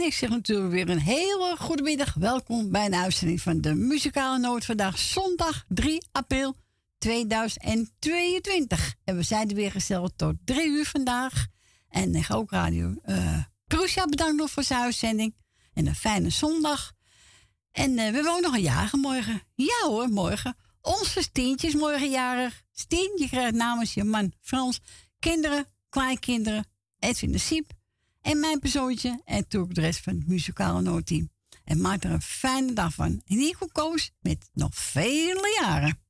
ik zeg natuurlijk weer een hele goede middag. Welkom bij een uitzending van de Muzikale Noot. Vandaag zondag 3 april 2022. En we zijn er weer gesteld tot 3 uur vandaag. En ik ga ook Radio uh, Crucia bedanken voor zijn uitzending. En een fijne zondag. En uh, we wonen nog een jaar morgen. Ja hoor, morgen. Onze Stientje is morgen jarig. Krijgt namens je man Frans kinderen, kleinkinderen, Edwin de Siep en mijn persoontje en natuurlijk de rest van het muzikale noodteam. En maak er een fijne dag van. En hier Koos met nog vele jaren.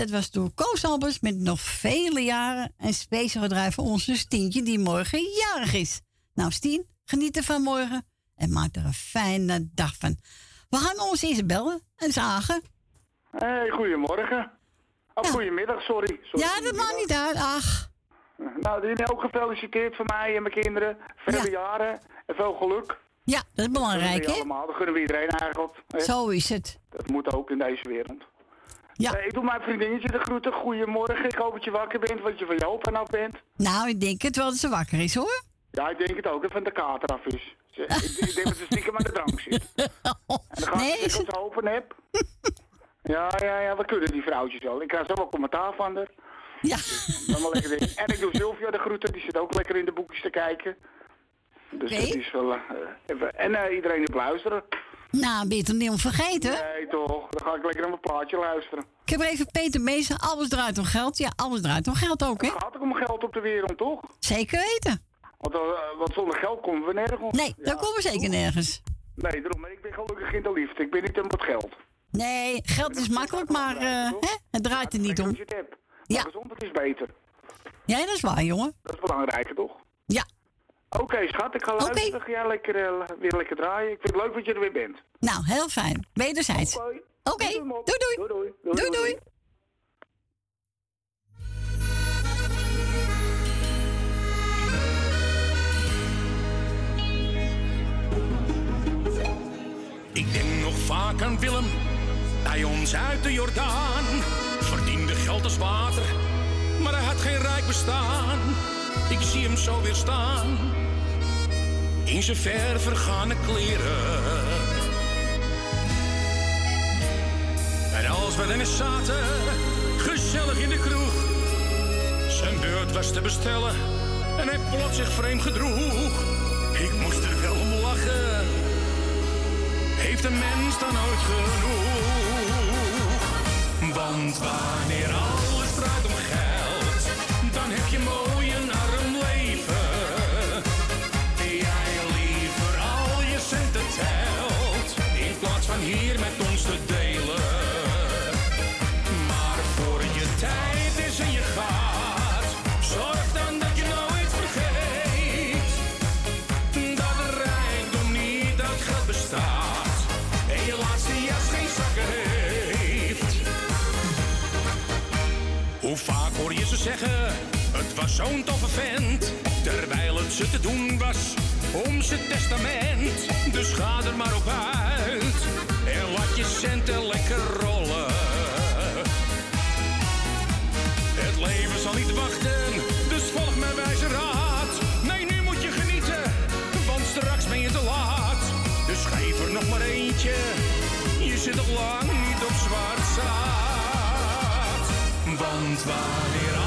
Dat was door Koos Albers met nog vele jaren. En speciaal gedraaid voor onze Stientje die morgen jarig is. Nou Stien, geniet er van morgen. En maak er een fijne dag van. We gaan ons eens bellen en zagen. Hey, goedemorgen. Of ja. goedemiddag, sorry. sorry. Ja, dat maakt niet uit. Ach. Nou, die ook gefeliciteerd van mij en mijn kinderen. Vele jaren en veel geluk. Ja, dat is belangrijk, hè? allemaal. Dat gunnen we iedereen eigenlijk. Zo is het. Dat moet ook in deze wereld. Ja. ik doe mijn vriendinnetje de groeten. Goedemorgen. Ik hoop dat je wakker bent, want je van Joop af bent. Nou, ik denk het wel dat ze wakker is, hoor. Ja, ik denk het ook. Dat van de kater af is. ik, ik, denk dat ze stiekem aan de drank zit. En dan nee, ze open heb. ja, ja, ja. We kunnen die vrouwtjes wel. Ik krijg zo wel commentaar van haar. Ja. Lekker ding. En ik doe Sylvia de groeten, die zit ook lekker in de boekjes te kijken. Dus Oké. dat is wel... eh, even. En eh, iedereen op luisteren. Nou, ben je het niet om vergeten? Nee toch, dan ga ik lekker naar mijn plaatje luisteren. Ik heb er even Peter Meesen. Alles draait om geld. Ja, alles draait om geld ook, hè? Het gaat ook om geld op de wereld, toch? Zeker weten. Want, want zonder geld komen we nergens. Nee, daar komen we zeker nergens. Nee, daarom. Maar ik ben gelukkig in de liefde. Ik ben niet om het geld. Nee, geld is makkelijk, maar eh, hè? het draait er niet om. als je het hebt. Ja. Gezondheid is beter. Ja, dat is waar, jongen. Dat is belangrijker, toch? Ja. Oké, schat, ik ga Oké. luisteren. Ga jij lekker, eh, weer lekker draaien. Ik vind het leuk dat je er weer bent. Nou, heel fijn. Wederzijds. Oké. Oké, Doei, doei, doei. Doei, doei. Doei, doei. Ik denk nog vaak aan Willem, bij ons uit de Jordaan. Verdiende geld als water, maar hij had geen rijk bestaan. Ik zie hem zo weer staan, in zijn ver vergane kleren. En als we eens zaten, gezellig in de kroeg. Zijn beurt was te bestellen en hij plots zich vreemd gedroeg. Ik moest er wel om lachen heeft een mens dan ooit genoeg? Want wanneer zeggen, het was zo'n toffe vent, terwijl het ze te doen was om zijn testament. Dus ga er maar op uit en laat je centen lekker rollen. Het leven zal niet wachten, dus volg mijn wijze raad. Nee, nu moet je genieten, want straks ben je te laat. Dus geef er nog maar eentje, je zit nog lang niet op zwart zaad. Want wanneer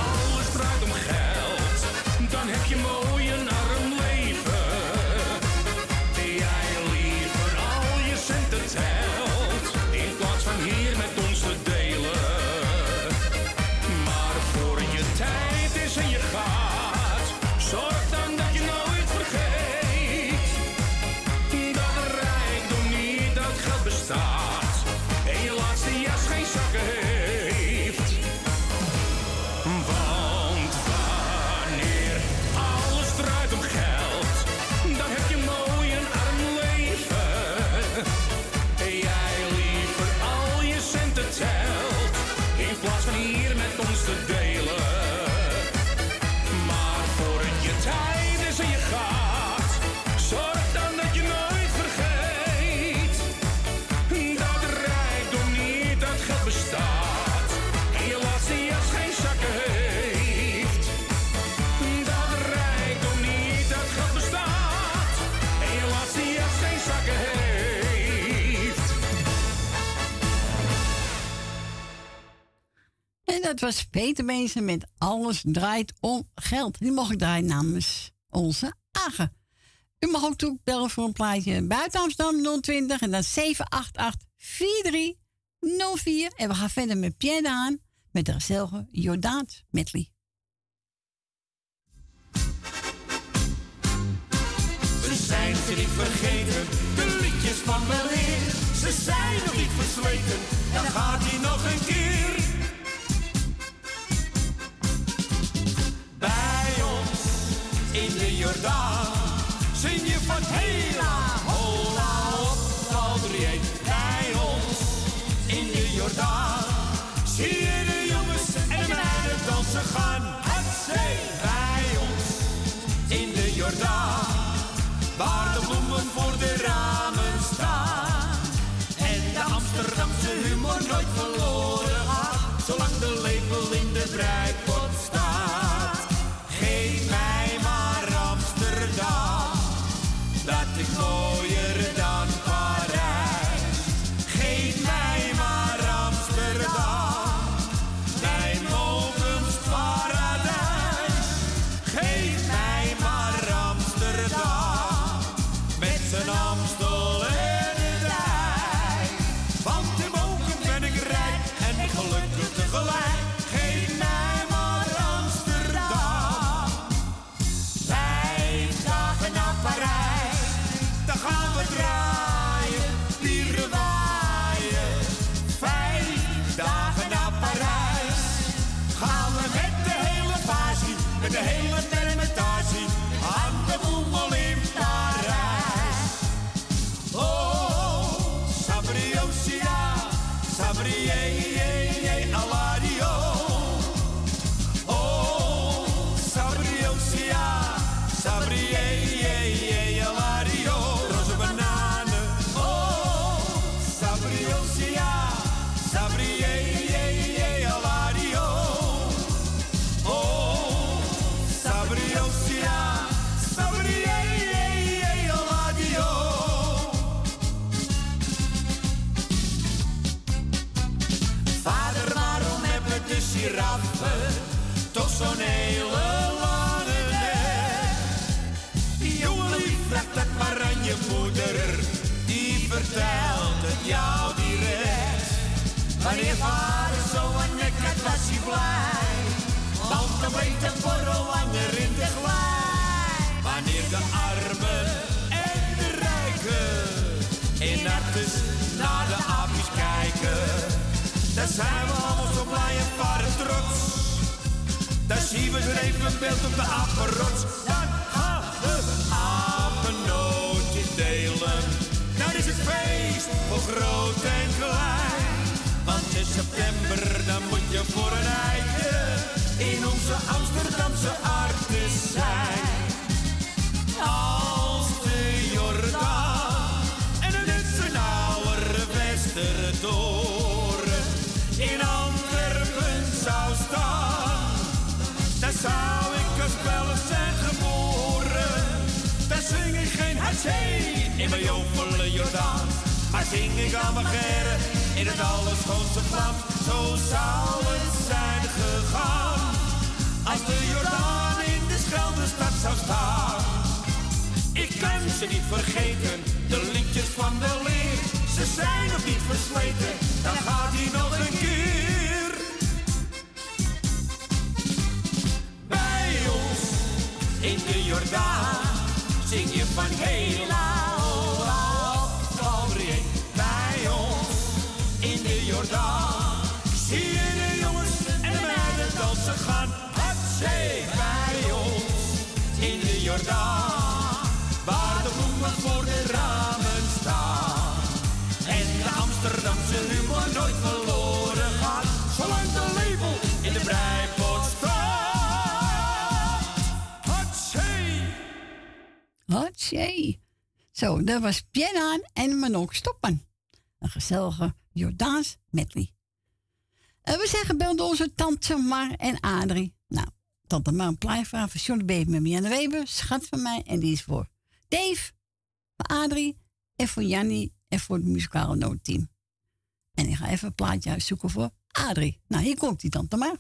Dat was Peter Meesen met Alles draait om geld. Die mocht ik draaien namens onze Agen. U mag ook toe bellen voor een plaatje buiten Amsterdam 020 en dan 788 4304. En we gaan verder met Pierre aan met de gezellige Jordaans medley. We zijn ze niet vergeten, de liedjes van weleer. Ze zijn nog niet versleten, dan gaat hij nog een keer. In de Jordaan zing je van hela, hola, op, valdriëen. Bij ons in de Jordaan zie je de jongens en de meiden dansen gaan. Hatzee, bij ons in de Jordaan waar de bloemen voor de ramen staan. En de Amsterdamse humor nooit verloren gaat, zolang de lepel in de breipot Sabrié, Alario. Vertelt het jou direct. Wanneer vader zo een nek had, was hij blij, want dan bleef de borrel langer in de glij. Wanneer de armen en de rijken in hartes naar de aapjes kijken. Dan zijn we allemaal zo blij en varen trots. Dan zien we er even een beeld op de apenrots. Dan gaan de apennootjes delen. Feest voor groot en klein. Want in september dan moet je voor een eitje in onze Amsterdamse artes zijn. Als de Jordaan en het zijn oude Westertoren in Antwerpen zou staan, dan zou ik als Belg zijn geboren. Dan zing ik geen hatzee in mijn jovele Jordaan, maar zing ik Amagere in het allerschoonste Vlaams. Zo zou het zijn gegaan als de Jordaan in de Scheldestad zou staan. Ik kan ze niet vergeten, de liedjes van de leer. Ze zijn nog niet versleten, dan gaat hij nog een keer. Bij ons in de Jordaan zing je van hela waar de bloemen voor de ramen staan. En de Amsterdamse humor nooit verloren gaat, zolang de label in de breipot staat. Hatzee! Hatsje. Zo, dat was Pienaan en Manok Stoppen. Een gezellige Jordaans medley. En we zeggen bel onze tante Mar en Adrie. Tante een plaatje voor Johnny met Marianne Weber. Schat van mij. En die is voor Dave, voor Adrie en voor Jannie en voor het muzikale noodteam. En ik ga even een plaatje uitzoeken voor Adrie. Nou, hier komt die tante Mar.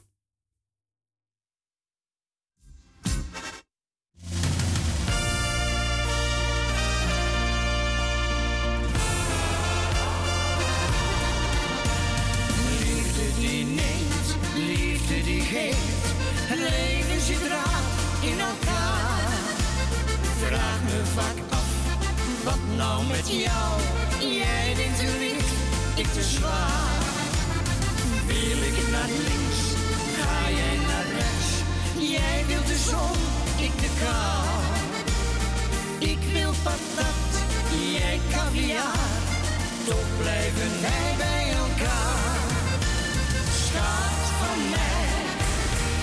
Nou met jou? Jij denkt te licht, ik te zwaar. Wil ik naar links, ga jij naar rechts. Jij wilt de zon, ik de kou. Ik wil patat, jij caviar. Toch blijven wij bij elkaar. Schat van mij,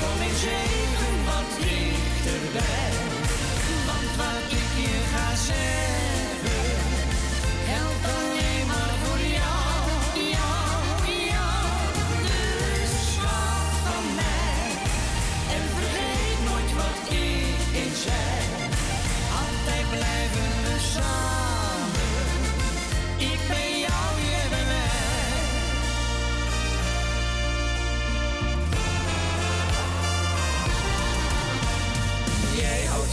kom eens even wat dichterbij.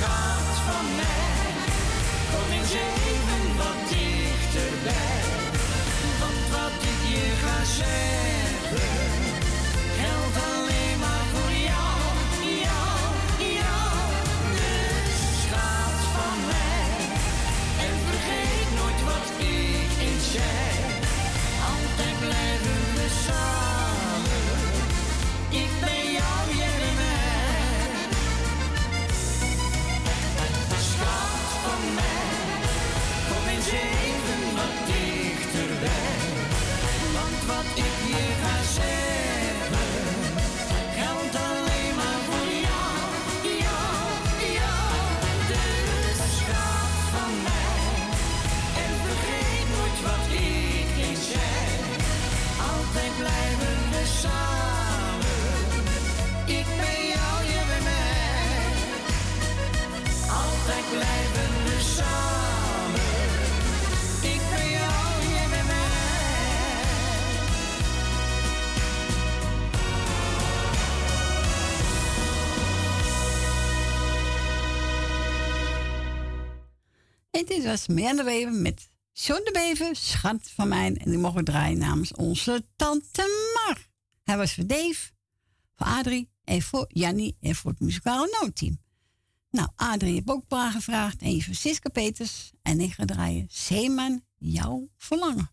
gaat van mij. Kom eens even wat dichterbij. Want wat ik je ga zeggen, geldt alleen maar voor jou, jou, jou. Dus gaat van mij en vergeet nooit wat ik eens zei. Altijd blijven we samen. Dit was Marianne Weven met John de Beven, schat van mij. En die mogen draaien namens onze tante Mar. Hij was voor Dave, voor Adrie en voor Jannie en voor het muzikale noodteam. Nou, Adrie heeft ook paar gevraagd. En Siska Peters. En ik ga draaien Zeeman, jouw verlangen.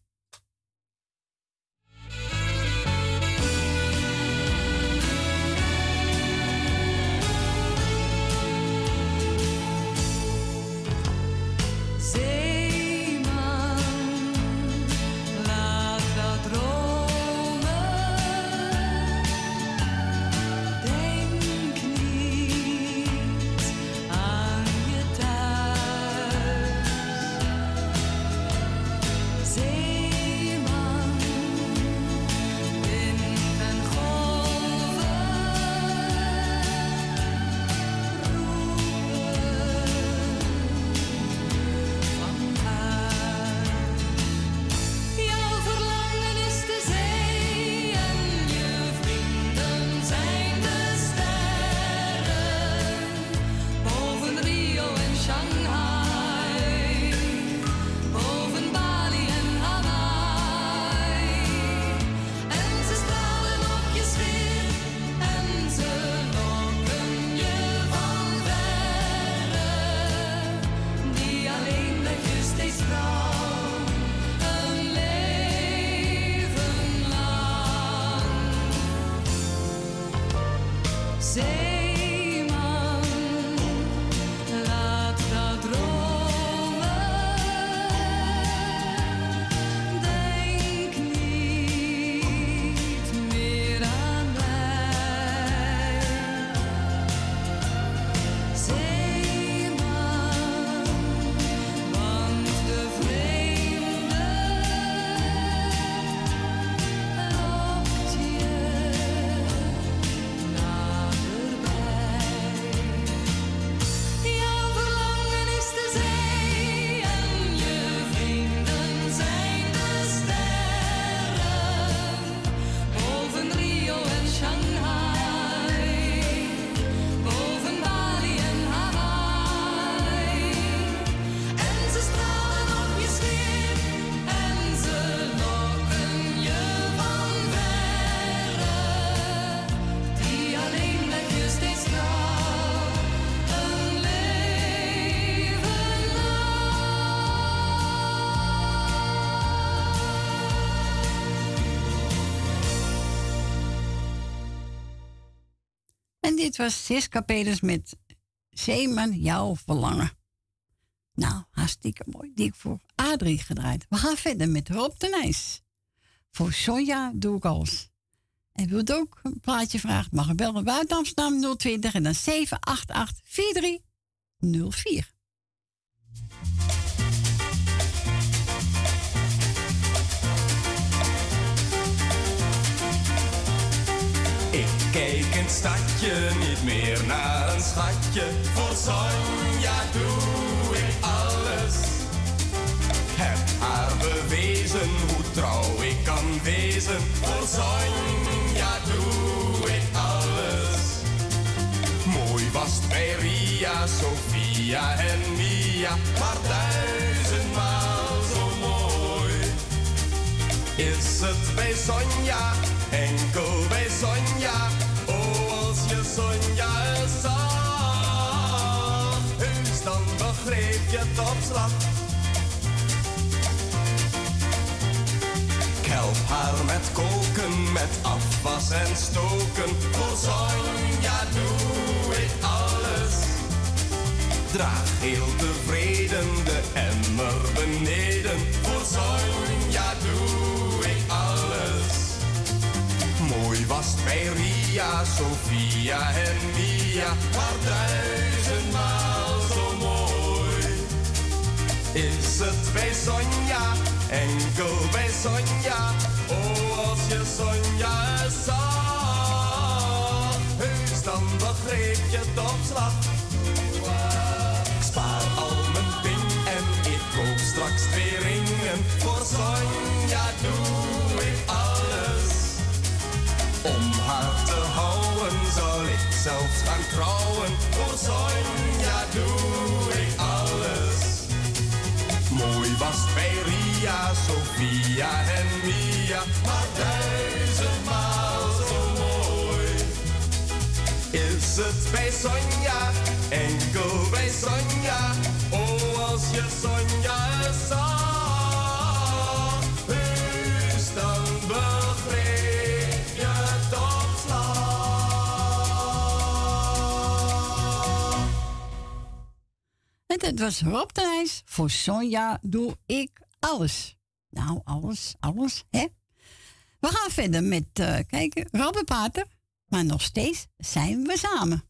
Was met Zeeman, jouw verlangen. Nou, hartstikke mooi. Die ik voor Adrie gedraaid. We gaan verder met Rob de Nijs. Voor Sonja doe ik alles. En wilt ook een plaatje vragen, mag bellen buiten Amsterdam 020 en dan 788 4304. Kijk het stadje niet meer naar een schatje. Voor Sonja doe ik alles. Heb haar bewezen hoe trouw ik kan wezen. Voor Sonja doe ik alles. Mooi was het bij Ria, Sofia en Mia. Maar duizendmaal zo mooi. Is het bij Sonja, enkel bij Sonja op. Ik help haar met koken, met afwas en stoken. Voor Sonja doe ik alles. Draag heel tevreden de emmer beneden. Voor Sonja doe ik alles. Mooi was bij Ria, Sofia en Mia, duizendmaal Is het bij Sonja, enkel bij Sonja, oh als je Sonja zag, heus dan begreep je het slag. Spaar al mijn ping en ik koop straks twee ringen, voor Sonja doe ik alles. Om haar te houden zal ik zelfs gaan trouwen. Voor Sonja Mia en Mia, maar duizendmaal zo mooi. Is het bij Sonja, enkel bij Sonja, oh als je Sonja zag, heus dan begreep je toch. En het was Rob de Nijs. Voor Sonja doe ik alles. Nou, alles, alles, hè? We gaan verder met eh, kijken, Robert Pater. Maar nog steeds zijn we samen.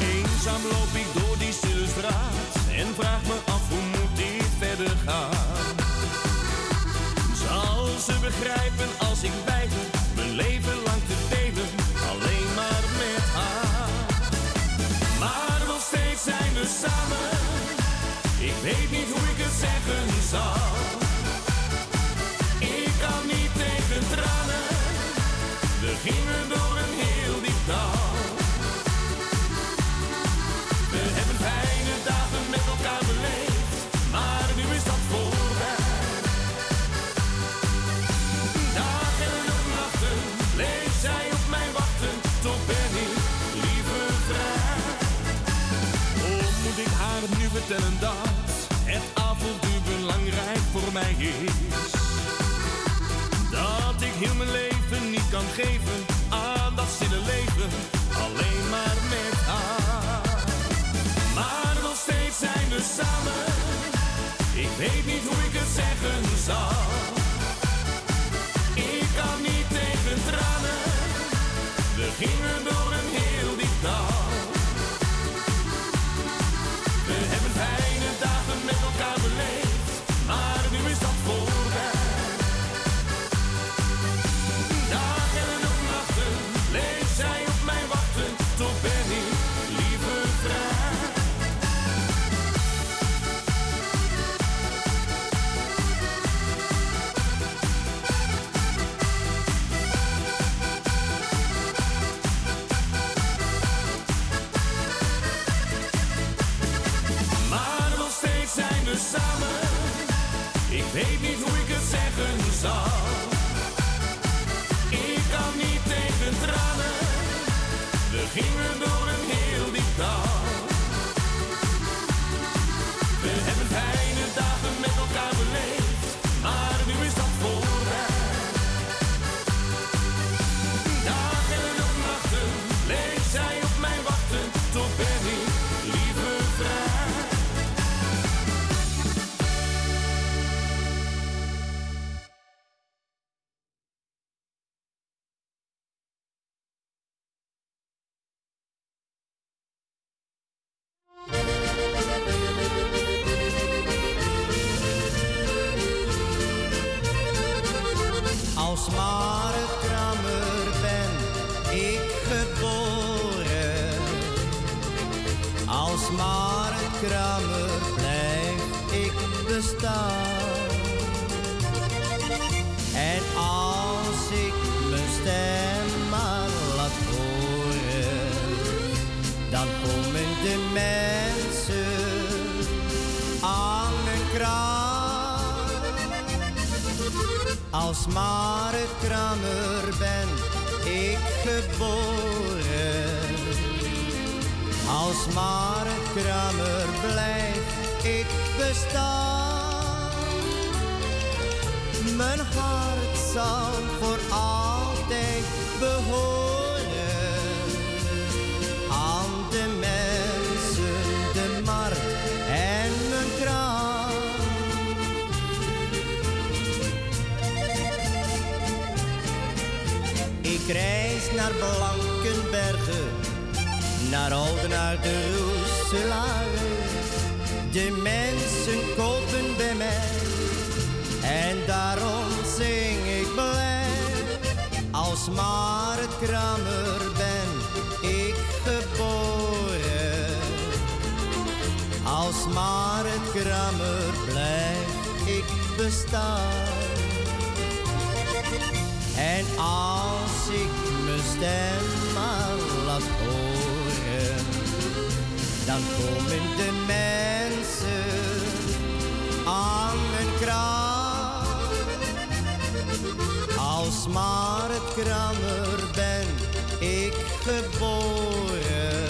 Eenzaam loop ik door die stille straat en vraag me af hoe moet dit verder gaan. Zal ze begrijpen vertellen dat het avontuur belangrijk voor mij is? Dat ik heel mijn leven niet kan geven aan dat stille leven, alleen maar met haar. Maar nog steeds zijn we samen. Ik weet niet hoe ik het zeggen zal. Weet niet hoe ik het zeggen zal. Ik kan niet tegen tranen. We gingen door Als Marit Kramer blijf ik bestaan. Mijn hart zal voor naar Oudenaar de Roeselare. De mensen kopen bij mij en daarom zing ik blij. Als Marit Kramer ben ik geboren. Als Marit Kramer blijf ik bestaan. En als ik mijn stem dan komen de mensen aan mijn kraan. Als maar het krammer ben ik geboren.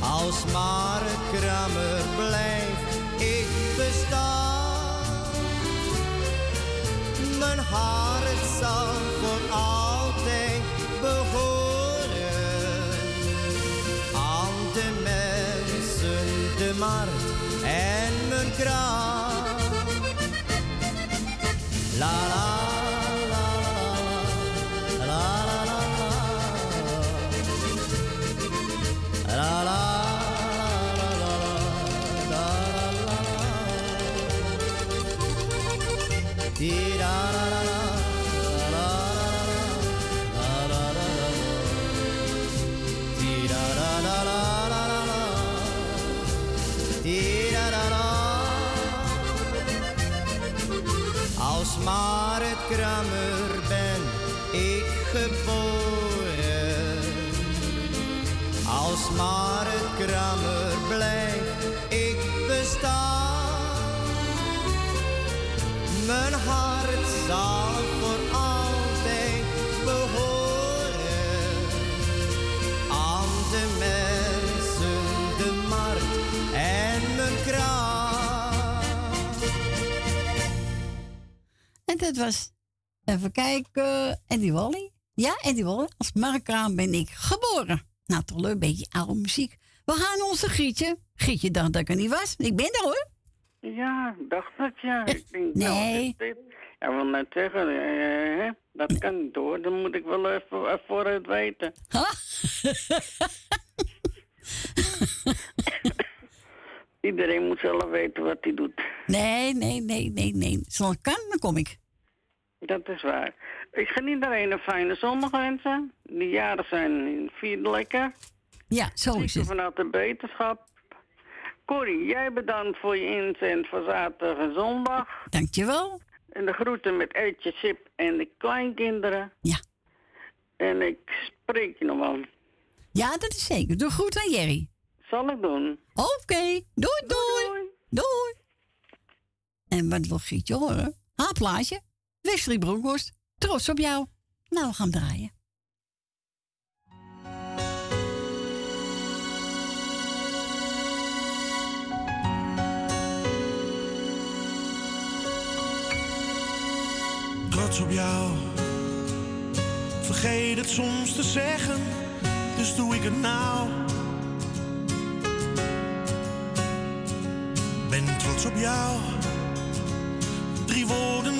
Als maar het krammer blijf ik bestaan. Mijn hart dat was, even kijken, Eddie Wally. Ja, Eddie Wally. Als markraam ben ik geboren. Nou, toch leuk, een beetje oude muziek. We gaan onze Gietje. Gietje dacht dat ik er niet was. Ik ben er hoor. Ja, dacht dat ja. Ik denk, nou, Nee. dit? Ja, wil net zeggen, eh, dat kan niet hoor. Dan moet ik wel even eh, vooruit weten. Iedereen moet zelf weten wat hij doet. Nee, nee, nee, nee, nee. Het kan, dan kom ik. Dat is waar. Ik ga iedereen een fijne zondag wensen. Die jaren zijn vierde lekker. Ja, zo is het. Vanuit de beterschap. Corrie, jij bedankt voor je inzend voor zaterdag en zondag. Dankjewel. En de groeten met Etje, Sip en de kleinkinderen. Ja. En ik spreek je nog wel. Ja, dat is zeker. Doe goed aan Jerry. Zal ik doen. Oké. Doei, doei. Doei. En wat wil Gietje horen? Haar plaatje. Wesley Bronkhorst. Trots op jou. Nou, we gaan draaien. trots op jou. Vergeet het soms te zeggen, dus doe ik het nou. Ben trots op jou. Drie woorden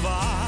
Bewaar.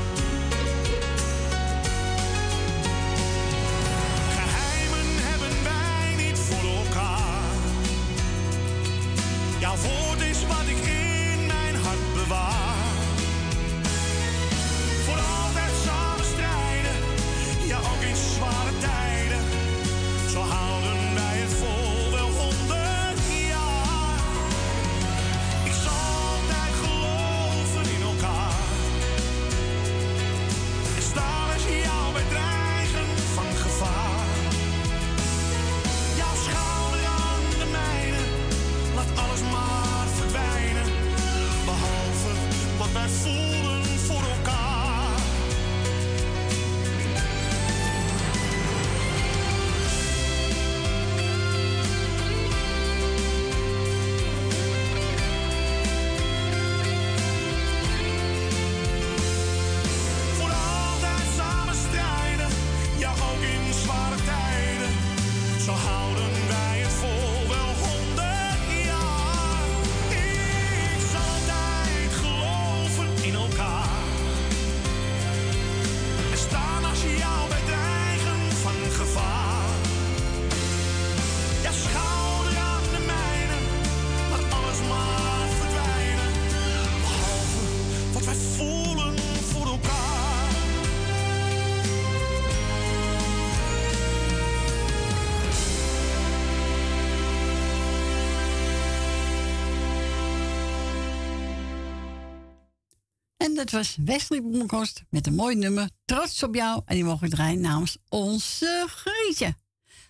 Dat was Wesley Bloemenkost met een mooi nummer. Trots op jou. En die mogen we draaien namens onze Grietje.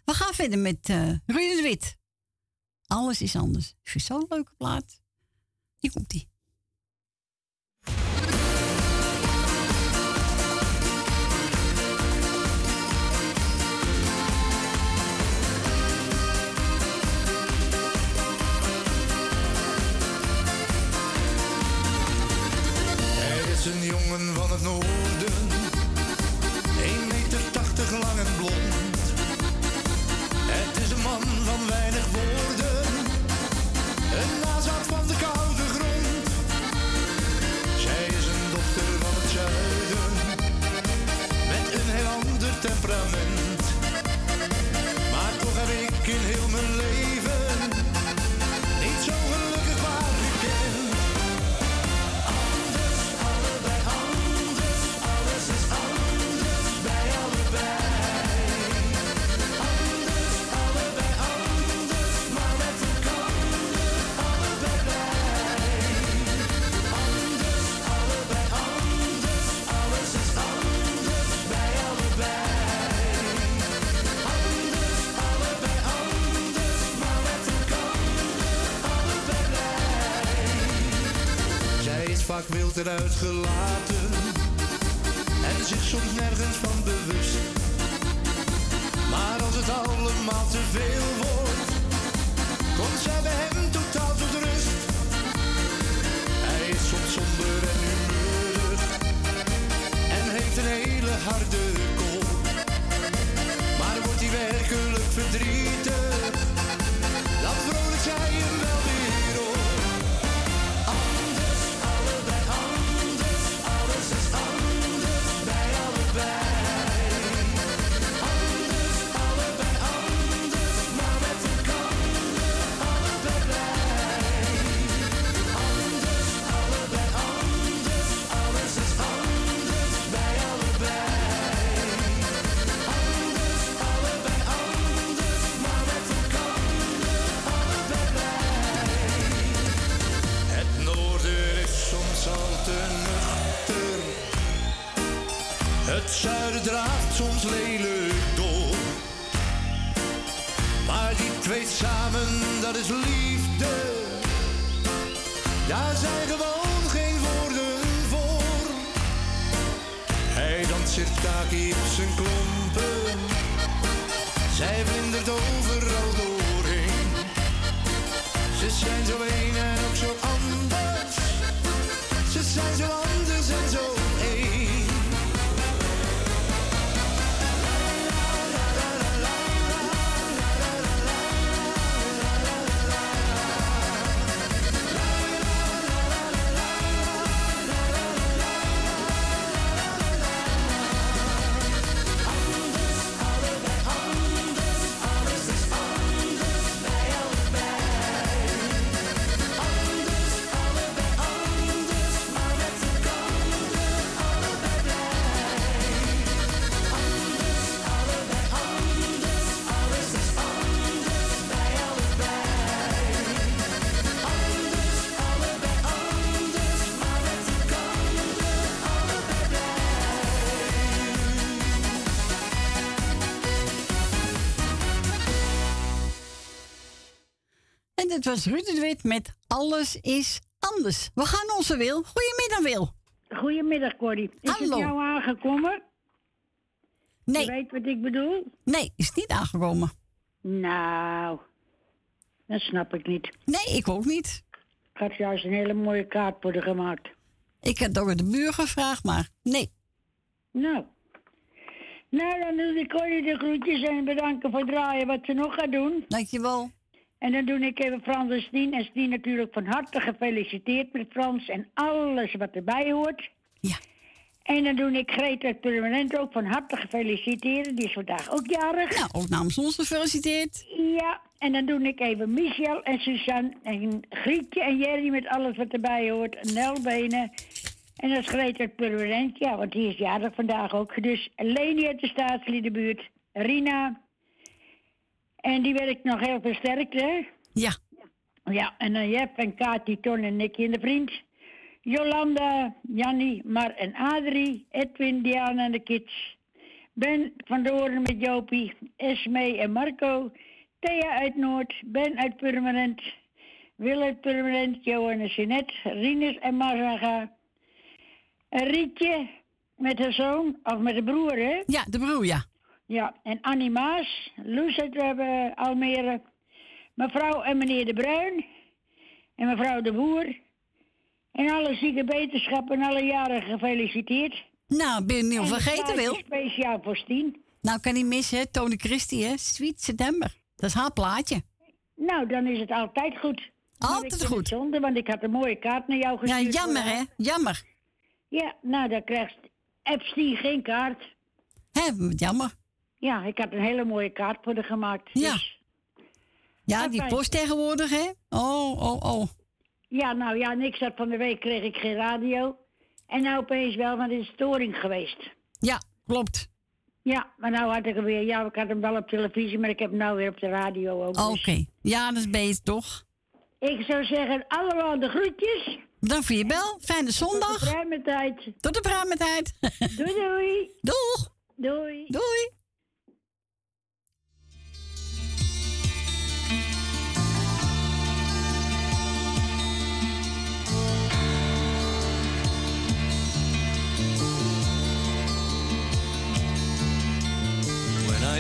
We gaan verder met uh, Ruud de Wit. Alles is anders. Ik vind zo'n leuke plaat. Hier komt die. Is een jongen van het noorden. 1 meter 80 lang en blond. Het is een man van weinig woorden. Een nazaat van de koude grond. Zij is een dochter van het zuiden. Met een heel ander temperament. Vaak wild eruit gelaten en zich soms nergens van bewust. Maar als het allemaal te veel wordt, komt zij bij hem totaal tot rust. Hij is soms somber en humeurig en heeft een hele harde kop. Maar wordt hij werkelijk verdrietig, dat is liefde. Daar zijn gewoon geen woorden voor. Hij danst sirtaki op zijn klompen. Zij vlindert overal doorheen. Ze zijn zo een en ook zo anders. Ze zijn zo anders en Dit was Ruud de Wit met Alles is anders. We gaan onze Wil. Goedemiddag, Wil. Goedemiddag, Corrie. Is Hallo. het jou aangekomen? Nee. Je weet wat ik bedoel? Nee, is niet aangekomen. Nou, dat snap ik niet. Nee, ik ook niet. Ik had juist een hele mooie kaart worden gemaakt. Ik heb door de buur gevraagd, maar nee. Nou. Nou, dan doe ik Corrie de groetjes en bedanken voor het draaien wat ze nog gaat doen. Dankjewel. En dan doe ik even Frans en Stien. En Stien natuurlijk van harte gefeliciteerd met Frans en alles wat erbij hoort. Ja. En dan doe ik Greta Permanent ook van harte gefeliciteerd. Die is vandaag ook jarig. Nou, ook namens ons gefeliciteerd. Ja, en dan doe ik even Michel en Suzanne en Grietje en Jerry met alles wat erbij hoort. En Nelbenen. En dat is Greta Permanent, ja, want die is jarig vandaag ook. Dus Leni uit de staatsliedenbuurt, Rina. En die werkt nog heel versterkt, hè? Ja. Ja, en dan Jep en Kati, Ton en Nicky en de vriend. Jolanda, Jannie, Mar en Adrie, Edwin, Diana en de kids. Ben van Doorn met Jopie, Esme en Marco, Thea uit Noord, Ben uit Purmerend, Wil uit Purmerend, Johan en Jeanette, Rinus en Mazaga. En Rietje met haar zoon, of met de broer, hè? Ja, de broer, ja. Ja, en Annie Maas, Loes uit Almere, mevrouw en meneer De Bruin en mevrouw De Boer. En alle zieke beterschap en alle jaren gefeliciteerd. Nou, ben je niet En vergeten, Wil? Speciaal voor Stien. Nou, kan niet missen, hè? Tony Christie, hè? Sweet September. Dat is haar plaatje. Nou, dan is het altijd goed. Altijd goed. Zonde, want ik had een mooie kaart naar jou Ja, gestuurd. jammer, voor hè? Jammer. Ja, nou, dan krijgt Epstein geen kaart. Hè, wat jammer. Ja, ik had een hele mooie kaart voor haar gemaakt. Ja. Dus, Ja, die post tegenwoordig, hè? Oh, oh, oh. ja, nou ja, niks dat van de week kreeg ik geen radio. En nou opeens wel, want er is storing geweest. Ja, klopt. Ja, maar nou had ik hem weer. Ja, ik had hem wel op televisie, maar ik heb hem nou weer op de radio ook. Oké. dus. Ja, dat is beter, toch? Ik zou zeggen, allemaal de groetjes. Bedankt voor je bel. Fijne Tot zondag. de pruime tijd. Tot de pruimentijd. Doei doei. Doeg. Doei. Doei.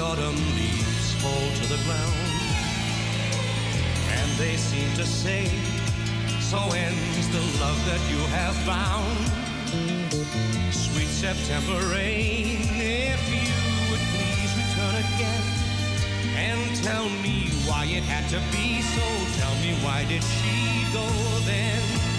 Autumn leaves fall to the ground, and they seem to say, So ends the love that you have found. Sweet September rain, if you would please return again and tell me why it had to be so. Tell me why did she go then?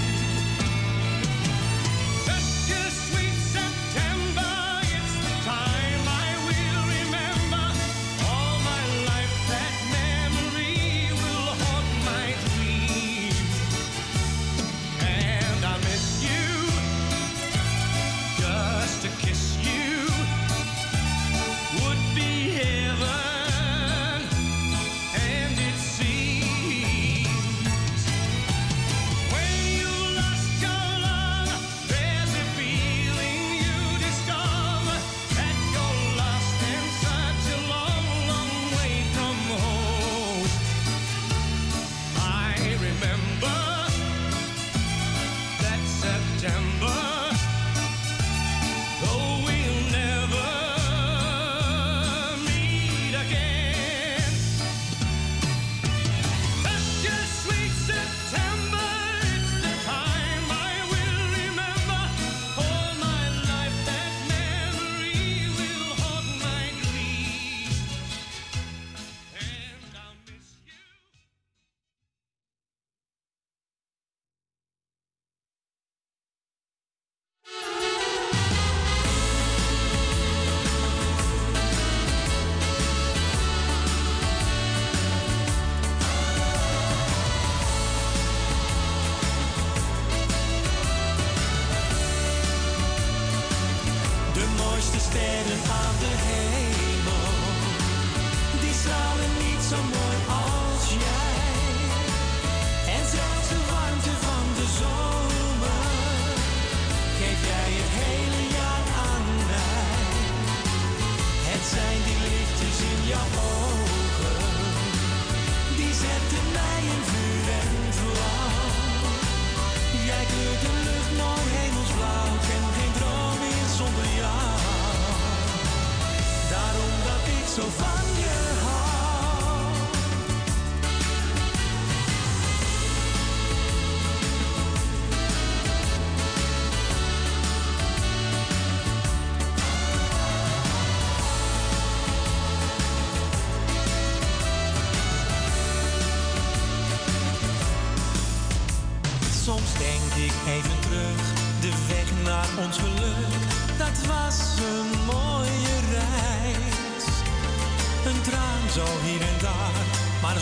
Stralen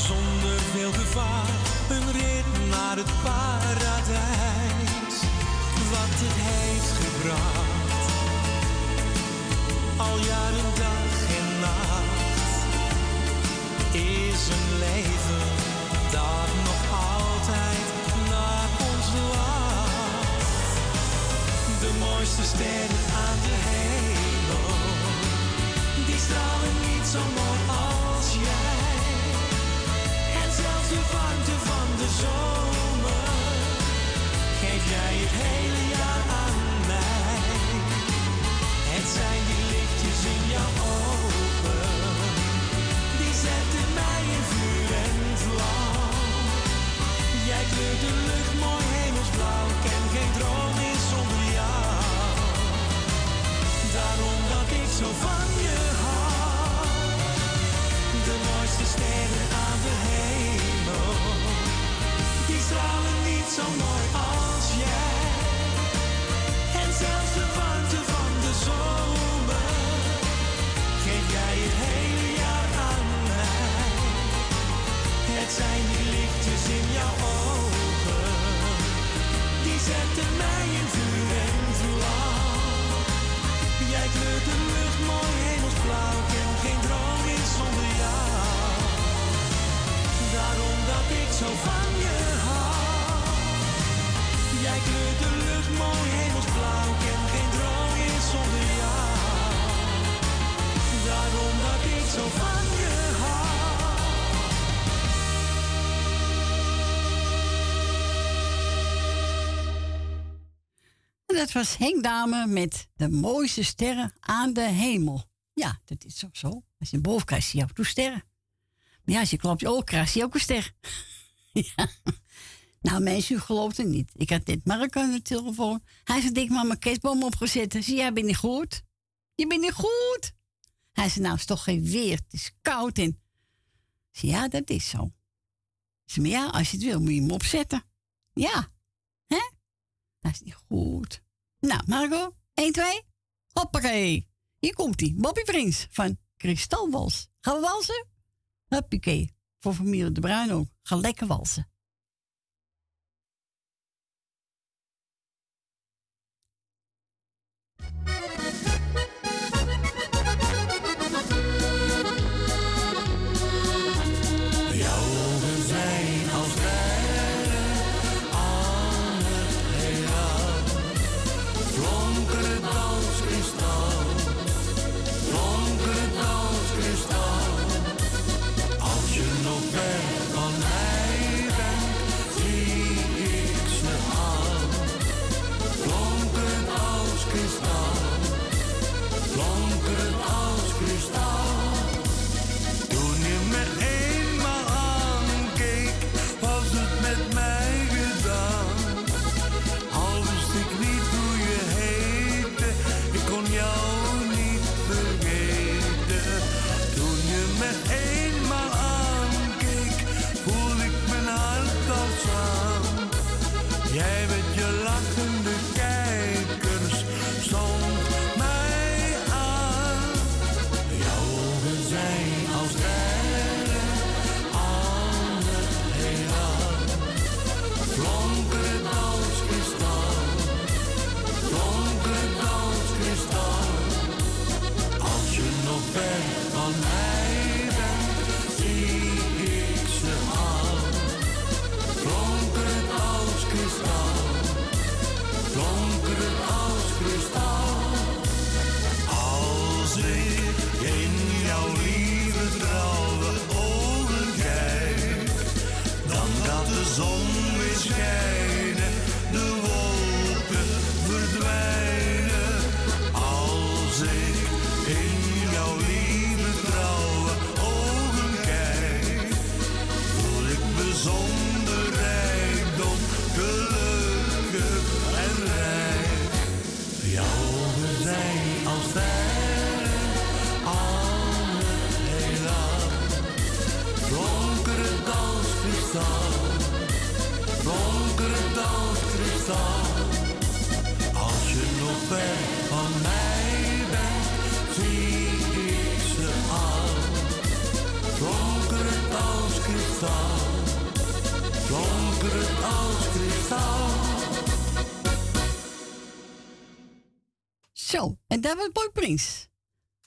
zonder veel gevaar, een rit naar het paradijs. Wat het heeft gebracht, al jaren dag en nacht, is een leven dat nog altijd naar ons lacht. De mooiste sterren aan de hemel, die stralen niet zo mooi als jij. Warmte van de zomer, geef jij het hele jaar aan mij. Het zijn die lichtjes in jouw ogen, die zetten mij in vuur en vlam. Jij kleurt de lucht mooi hemelsblauw, ken geen droom meer zonder jou. Daarom dat ik zo van zo mooi als jij. En zelfs de warmte van de zomer, geef jij het hele jaar aan mij. Het zijn die lichtjes in jouw ogen, die zetten mij in vuur en vlam. Jij kleurt de lucht mooi hemelsblauw, ken geen droom meer zonder jou. Daarom dat ik zo van je zo je dat was Henk Dame met de mooiste sterren aan de hemel. Ja, dat is ook zo. Als je boven krijgt, zie je af en sterren. Maar ja, als je klopt je ogen krijgt, zie je ook een ster. ja. Nou, mensen, u het niet. Ik had dit Mark aan de telefoon. Hij zei, ik maar mijn kerstboom opgezet. Zie jij, ben niet goed? Je bent niet goed. Hij zei, nou, is toch geen weer. Het is koud en... Zei, ja, dat is zo. Zei, maar ja, als je het wil, moet je hem opzetten. Ja. Hè? Dat is niet goed. Nou, Margot, 1, 2. Hoppakee. Hier komt hij. Bobby Prins van Kristalwals. Gaan we walsen? Hoppakee. Voor familie De Bruin ook. Ga lekker walsen.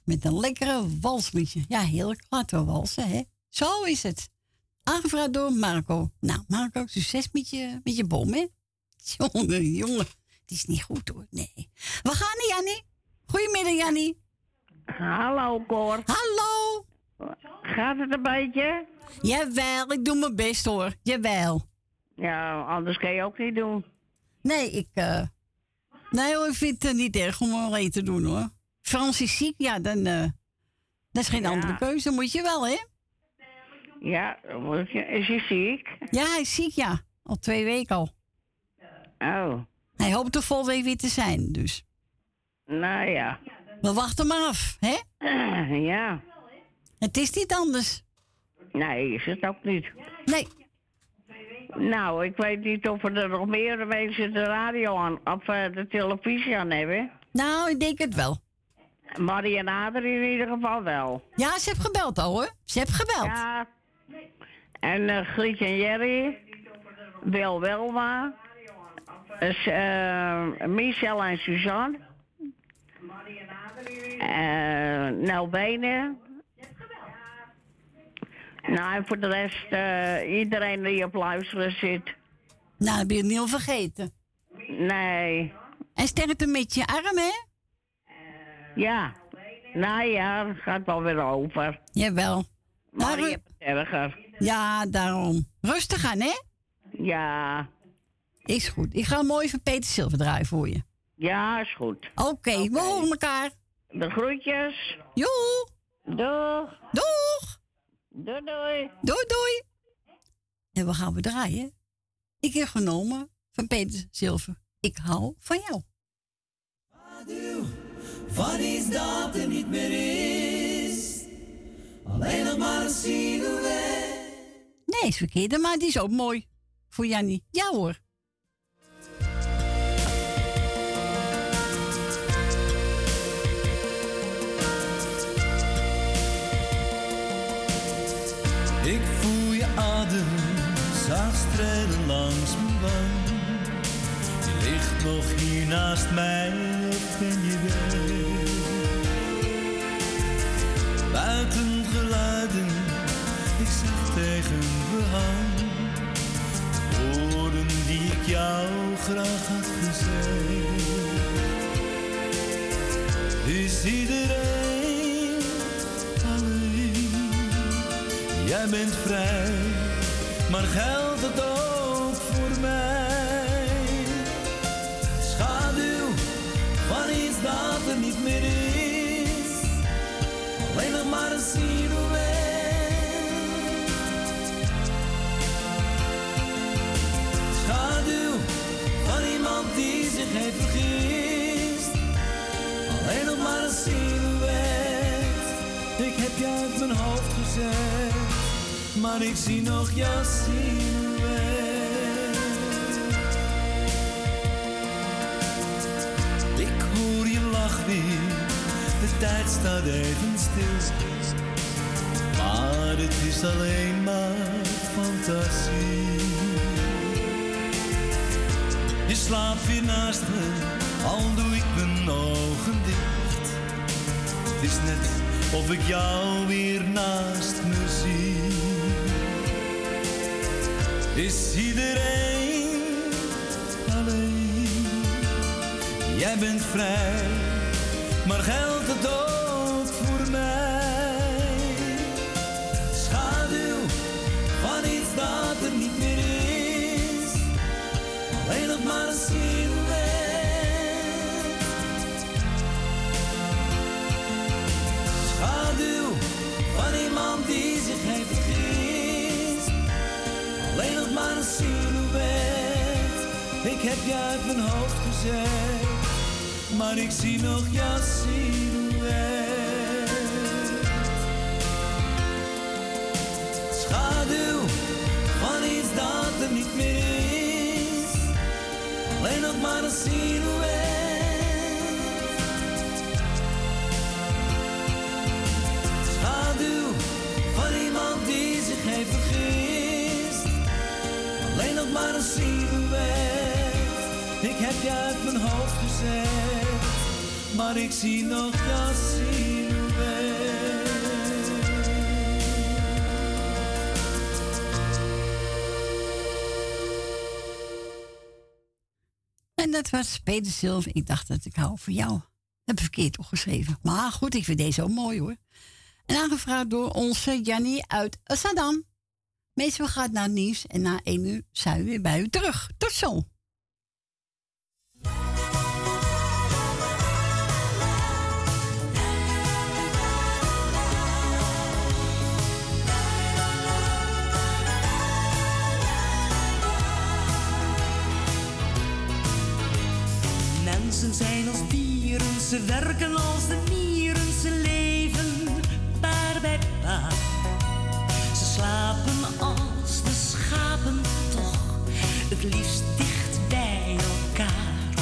Met een lekkere walsliedje. Ja, heerlijk. Laten we walsen, hè. Zo is het. Aangevraagd door Marco. Nou, Marco, succes met je, met je bom, hè. Jongen, jongen. Het is niet goed, hoor. Nee. We gaan niet, Jannie. Goedemiddag, Jannie. Hallo, Cor. Hallo. Gaat het een beetje? Jawel, ik doe mijn best, hoor. Jawel. Ja, anders kan je ook niet doen. Nee, ik... eh Nee hoor, ik vind het niet erg om alleen te doen, hoor. Frans is ziek, ja, dan... eh dat is geen Ja. andere keuze. Moet je wel, hè? Ja, moet je- is hij ziek? Ja, hij is ziek, ja. Al twee weken al. Oh, Hij hoopt er vol week weer te zijn, dus. nou ja. We wachten maar af, hè? Ja. Het is niet anders. Nee, is het ook niet. Nee. Nou, ik weet niet of er nog meer mensen de radio aan, of eh, de televisie aan hebben. Nou, ik denk het wel. Marie en Ader in ieder geval wel. Ja, ze heeft gebeld al, hoor. Ze heeft gebeld. Ja. En eh Grietje en Jerry. Wil Welma. Dus, eh, Michel en Suzanne. Eh Nel Benen. Nou, en voor de rest, eh, iedereen die op luisteren zit. Nou, heb je het niet al vergeten. Nee. En sterkte met je arm, hè? Ja. Nou ja, het gaat wel weer over. Jawel. Maar Maar- je hebt het erger. Ja, daarom. Rustig aan, hè? Ja. Is goed. Ik ga mooi van Peter Silver draaien voor je. Ja, is goed. Oké, we horen elkaar. De groetjes. Joe. Doeg. Doeg. Doei doei. Doei, doei. En we gaan we draaien. Ik heb genomen van Peter Zilver. Ik hou van jou. Wat is dat er niet meer is? Alleen nog maar een silhouet. Nee, is verkeerd, maar die is ook mooi. Voor Jannie. Ja hoor. Ik voel je adem zacht strelen langs mijn wang. Je ligt nog hier naast mij, of ben je weg? Jou graag had. Is iedereen alleen? Jij bent vrij, maar geldt het ook voor mij? Schaduw van iets dat er niet meer is, alleen nog maar een silhouet. Zich heeft vergist, alleen nog maar een silhouet. Ik heb je uit mijn hoofd gezet, maar ik zie nog jouw silhouet. Ik hoor je lach weer, de tijd staat even stil. Maar het is alleen maar fantasie. Je slaapt weer naast me, al doe ik mijn ogen dicht. Het is net of ik jou weer naast me zie. Is iedereen alleen? Jij bent vrij, maar geldt het ook Schaduw van iemand die zich heeft vergist. Alleen maar een silhouet. Schaduw van iemand die zich heeft vergist. Alleen nog maar een silhouet. Ik heb je uit mijn hoofd gezet, maar ik zie nog jouw silhouet. Dat was Peter Silver. Ik dacht dat ik hou voor jou. Dat heb ik verkeerd opgeschreven. Maar goed, ik vind deze ook mooi hoor. En aangevraagd door onze Jannie uit Saddam. Meestal gaat naar het nieuws en na één uur zijn we weer bij u terug. Tot zo. Mensen zijn als dieren, ze werken als de mieren, ze leven paar bij paar. Ze slapen als de schapen toch, het liefst dicht bij elkaar.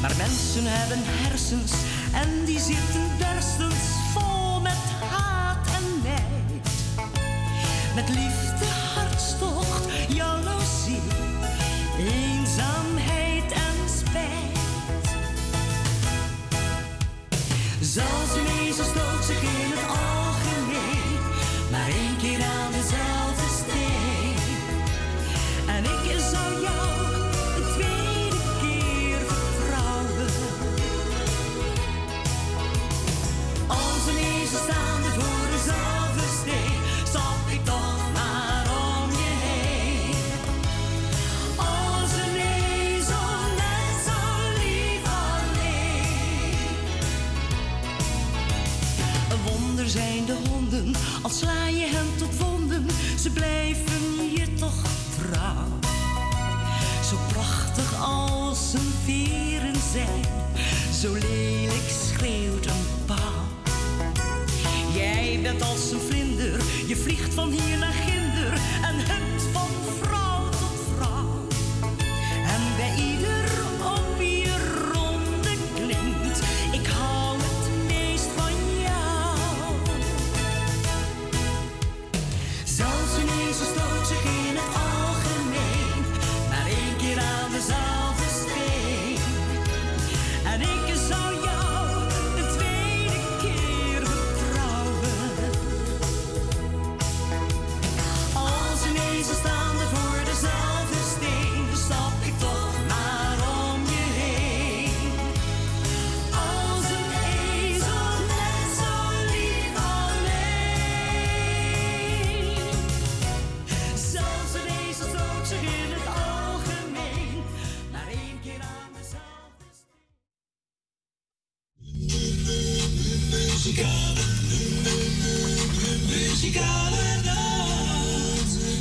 Maar mensen hebben hersens en die zitten berstens vol met haat en nijd. Met liefde, hartstocht, jaloezie, Zoals een sla je hen tot wonden, ze blijven je toch trouw. Zo prachtig als een veren zijn, zo lelijk schreeuwt een pauw. Jij bent als een vlinder, je vliegt van hier naar ginder en hupt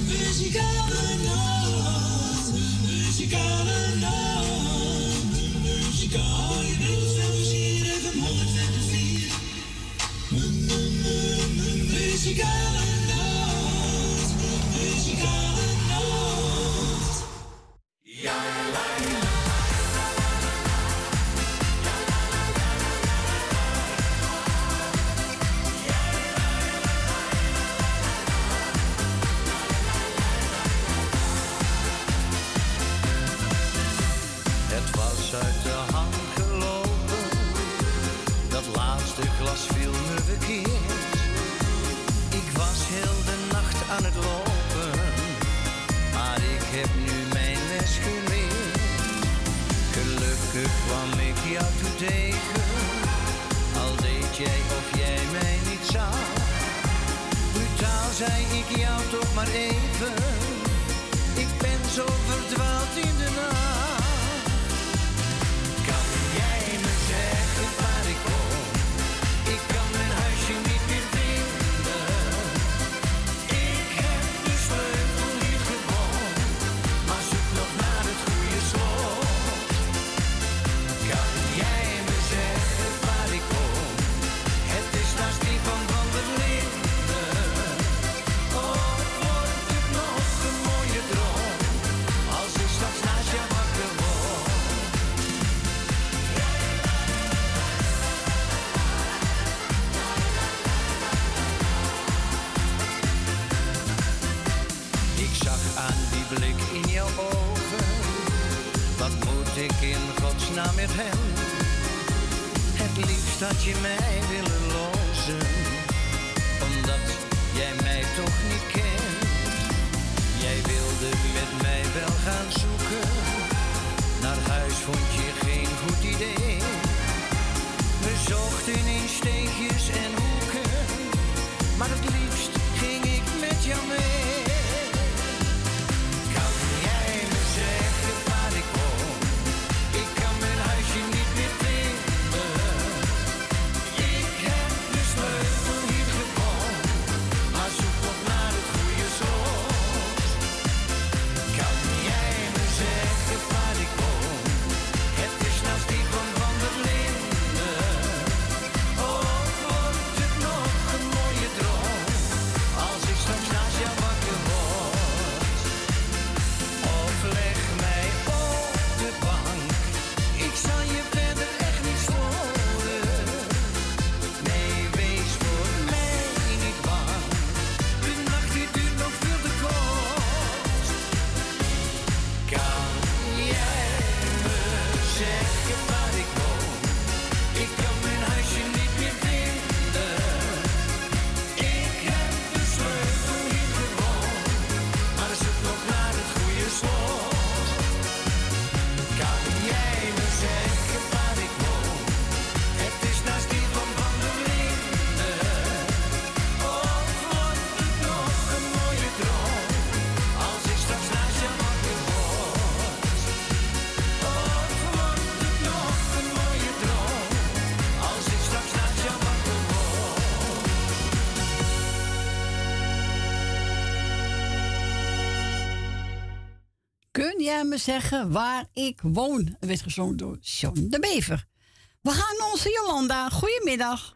muzikale muzikale zag aan die blik in jouw ogen. Wat moet ik in godsnaam met hem? Het liefst had je mij willen lozen, omdat jij mij toch niet kent. Jij wilde met mij wel gaan zoeken, naar huis vond je geen goed idee. We zochten in steegjes en hoeken, maar het liefst ging ik met jou mee. Me zeggen waar ik woon? Het werd gezongen door John de Bever. We gaan naar onze Jolanda. Goedemiddag.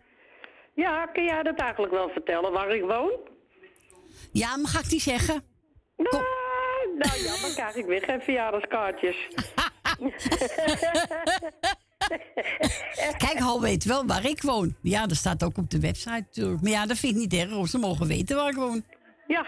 Ja, kun jij dat eigenlijk wel vertellen waar ik woon? Ja, maar ga ik niet zeggen. Nou, nou ja, dan krijg ik weer geen verjaardagskaartjes. Kijk, Hal weet wel waar ik woon. Ja, dat staat ook op de website natuurlijk. Maar ja, dat vind ik niet erg of ze mogen weten waar ik woon. Ja.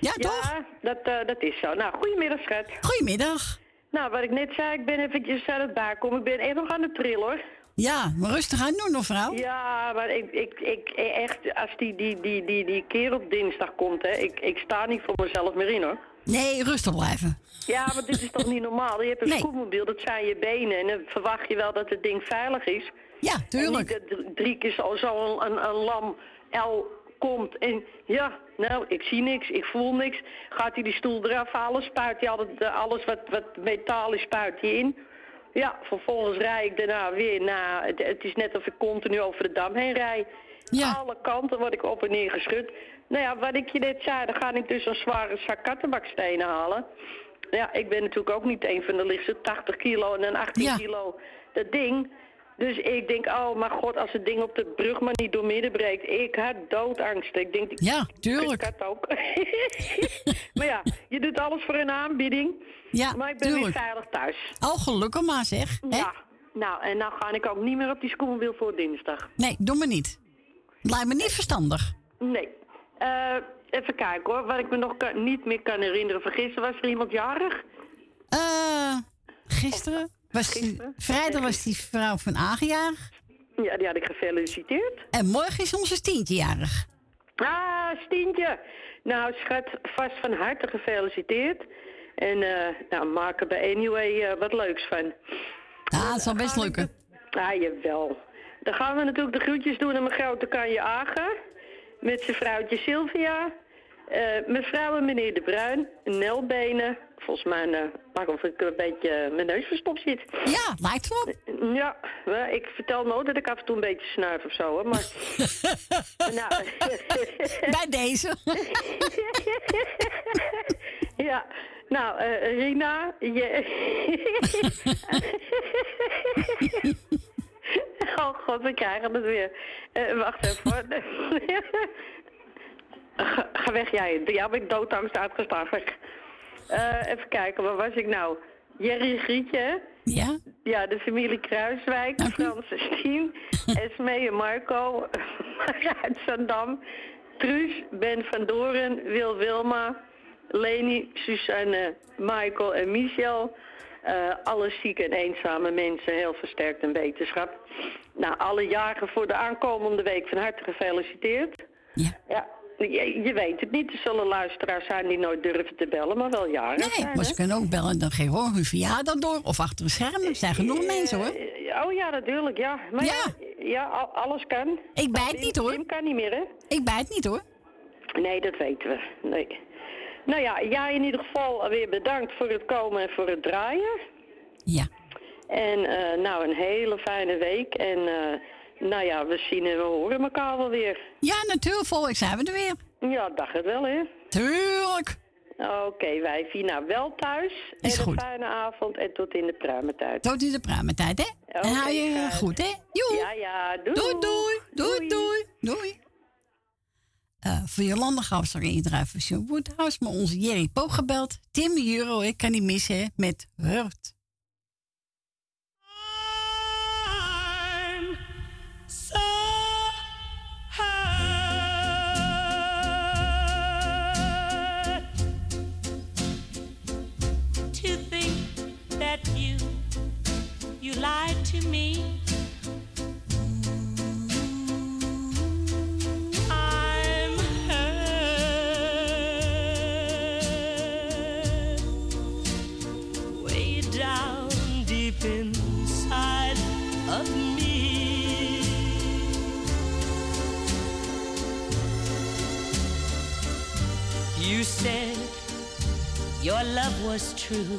Ja, toch? Ja, dat, eh, dat is zo. Nou, goedemiddag, schat. Goedemiddag. Nou, wat ik net zei, ik ben eventjes aan het bijkomen. Ik ben echt nog aan het trillen, hoor. Ja, maar rustig aan doen, nog vrouw. Ja, maar ik, ik, ik echt, als die, die, die, die, die keer op dinsdag komt, hè, ik, ik sta niet voor mezelf meer in, hoor. Nee, rustig blijven. Ja, maar dit is toch niet normaal? Je hebt een Nee. scootmobiel, dat zijn je benen. En dan verwacht je wel dat het ding veilig is. Ja, tuurlijk. En niet dat dr- drie keer zo, zo een, een, een lam L komt en ja, nou, ik zie niks, ik voel niks. Gaat hij die stoel eraf halen, spuit hij altijd eh, alles wat, wat metaal is, spuit hij in. Ja, vervolgens rij ik daarna weer naar, het, het is net of ik continu over de dam heen rij. Alle kanten word ik op en neer geschud. Nou ja, wat ik je net zei, dan ga ik dus een zware zak kattenbakstenen halen. Ja, ik ben natuurlijk ook niet een van de lichtste 80 kilo en dan 18 kilo dat ding. Dus ik denk, oh mijn god, als het ding op de brug maar niet door midden breekt. Ik had doodangst. Ik denk, ja, tuurlijk. Ik had ook. maar ja, je doet alles voor een aanbieding. Ja, maar ik ben tuurlijk. weer veilig thuis. Oh, gelukkig maar zeg. hè? Ja, nou, en nou ga ik ook niet meer op die schoenwiel voor dinsdag. Nee, doe me niet. Lijkt me niet verstandig. Nee. Eh, even kijken hoor, wat ik me nog kan- niet meer kan herinneren. Vergissen was er iemand jarig? Eh, gisteren? Was die- vrijdag was die vrouw van Aangejarig. Ja, die had ik gefeliciteerd. En morgen is onze Stientje jarig. Ah, Stientje. Nou, schat, vast van harte gefeliciteerd. En eh, nou, maak er bij Anyway eh, wat leuks van. Ja, het zal best lukken. Ah, jawel. Dan gaan we natuurlijk de groetjes doen aan mijn grote kanje Aga. Met zijn vrouwtje Sylvia. eh, mevrouw en meneer De Bruin. Nelbenen. Volgens mij uh, mag of ik een beetje eh, mijn neus verstopt zit. Ja, lijkt wel. Ja, ik vertel nooit dat ik af en toe een beetje snuif of zo, hoor. Maar, nou. Bij deze. ja, nou, eh, Rina, je... oh god, we krijgen het weer. Eh, wacht even ga weg jij. Ja, ben ik doodangst uitgestaan. Eh even kijken, waar was ik nou? Jerry Grietje? Ja? Ja, de familie Kruiswijk, Frans en Stien, Esme en Marco, uit Zandam, Truus, Ben van Doren, Wil Wilma, Leni, Suzanne, Michael en Michel, eh, alle zieke en eenzame mensen heel versterkt in wetenschap. Nou, alle jaren voor de aankomende week van harte gefeliciteerd. Ja. Ja, je, je weet het niet. Er zullen luisteraars zijn die nooit durven te bellen, maar wel jaren Nee, zijn, maar hè? ze kunnen ook bellen. Dan geef gewoon hun verjaardag door. Of achter een scherm. Er zijn genoeg mensen hoor. Eh, Oh ja, natuurlijk, ja. Maar ja, ja, al- alles kan. Ik bijt niet hoor. Wim kan niet meer, hè? Ik bijt niet hoor. Nee, dat weten we. Nee. Nou ja, jij in ieder geval weer bedankt voor het komen en voor het draaien. Ja. En eh, nou, een hele fijne week. En eh, nou ja, we zien en we horen elkaar wel weer. Ja, natuurlijk. Volgende zijn we er weer. Ja, dacht het wel, hè? Tuurlijk. Oké, wij zien nou wel thuis. Is en goed. een fijne avond en tot in de pruimentijd. Tot in de pruimentijd, hè? en hou je goed, hè? Joe. Ja, ja, doei. Doei, doei. Doei, doei. Doei. Eh, voor Jolanda gaan we straks indraaien voor Woodhouse. Maar onze Jerry Poog gebeld. Tim Euro, ik kan niet missen, hè, met Hurt. Your love was true,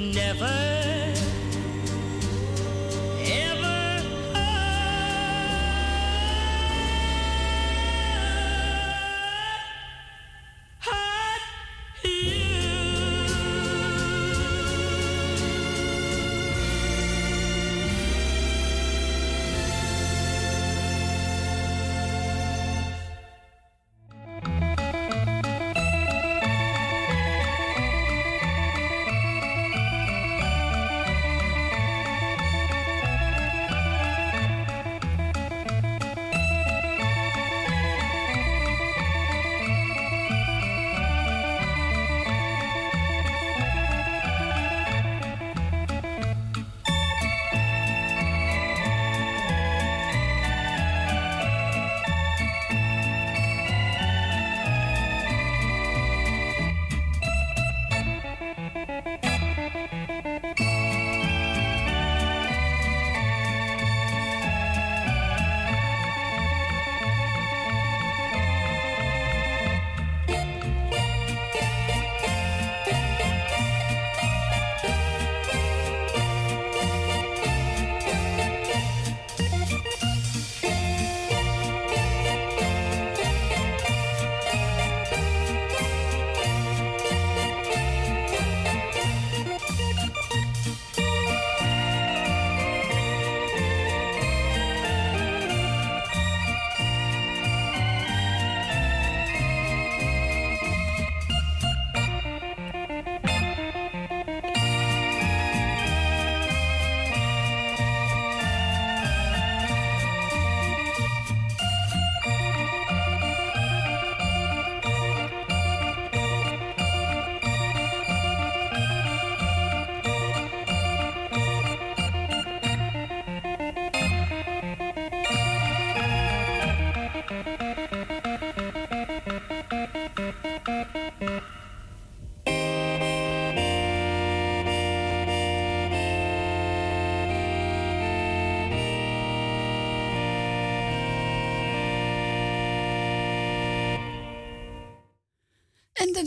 never.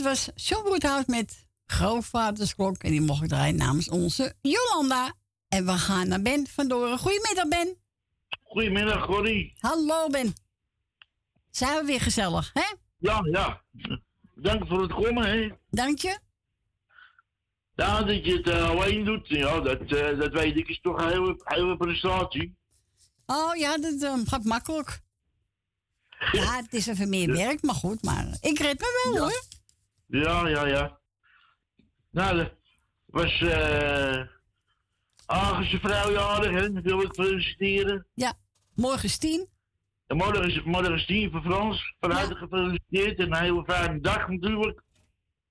Was John met Grootvadersklok. En die mocht ik draaien namens onze Jolanda. En we gaan naar Ben van Doren. Goedemiddag, Ben. Goedemiddag, Corrie. Hallo, Ben. Zijn we weer gezellig, hè? Ja, ja. Dank voor het komen, hè. Dank je. Ja, dat je het eh, alleen doet, ja, dat, eh, dat weet ik, is toch een hele, hele prestatie. Oh ja, dat eh, gaat makkelijk. Ja, het is even meer werk, maar goed. Maar ik red me wel, hoor. Ja, ja, ja. Nou, dat was eh Agense vrouwjarig, hè, dat wil ik feliciteren. Ja, morgen is tien. En morgen is, morgen is tien voor Frans. Van harte gefeliciteerd en een hele fijne dag natuurlijk.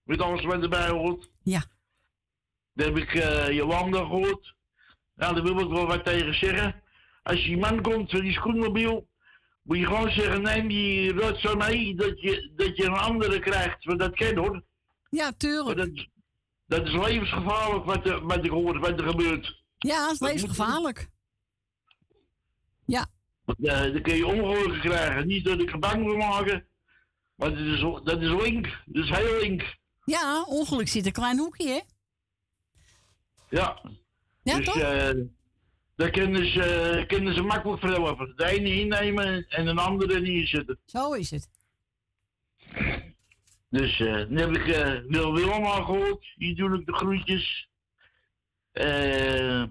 Met alles wat erbij hoort. Ja. Dan heb ik eh Jolanda gehoord. Nou, daar wil ik wel wat tegen zeggen. Als die man komt van die schoenmobiel, moet je gewoon zeggen, neem die rotzooi mee, dat je, dat je een andere krijgt. Want dat ken hoor. Ja, tuurlijk. Dat, is- dat is levensgevaarlijk wat er, wat er gebeurt. Ja, het is levensgevaarlijk. Ja. Want, eh, dan kun je ongelukken krijgen. Niet dat ik er bang wil maken, maar dat is, dat is link. Dat is heel link. Ja, ongeluk zit een klein hoekje, hè? Ja. Ja, dus toch? eh daar kunnen ze, kunnen ze makkelijk verhelpen. De ene innemen en een andere niet zitten. Zo is het. Dus eh dan heb ik eh Wil Willem al gehoord. Hier doe ik de groetjes. Eh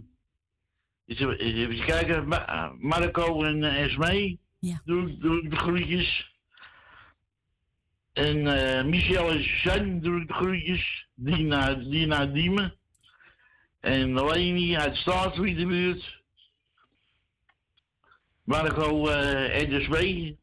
eens even, kijken. Ma- eh, Marco en uh, Esmee. Ja. Doe, doe ik de groetjes. En eh Michel en Suzanne doe ik de groetjes. Die naar, die naar Diemen. En Leni uit Staatswiedenbuurt. Marco eh en Esmee.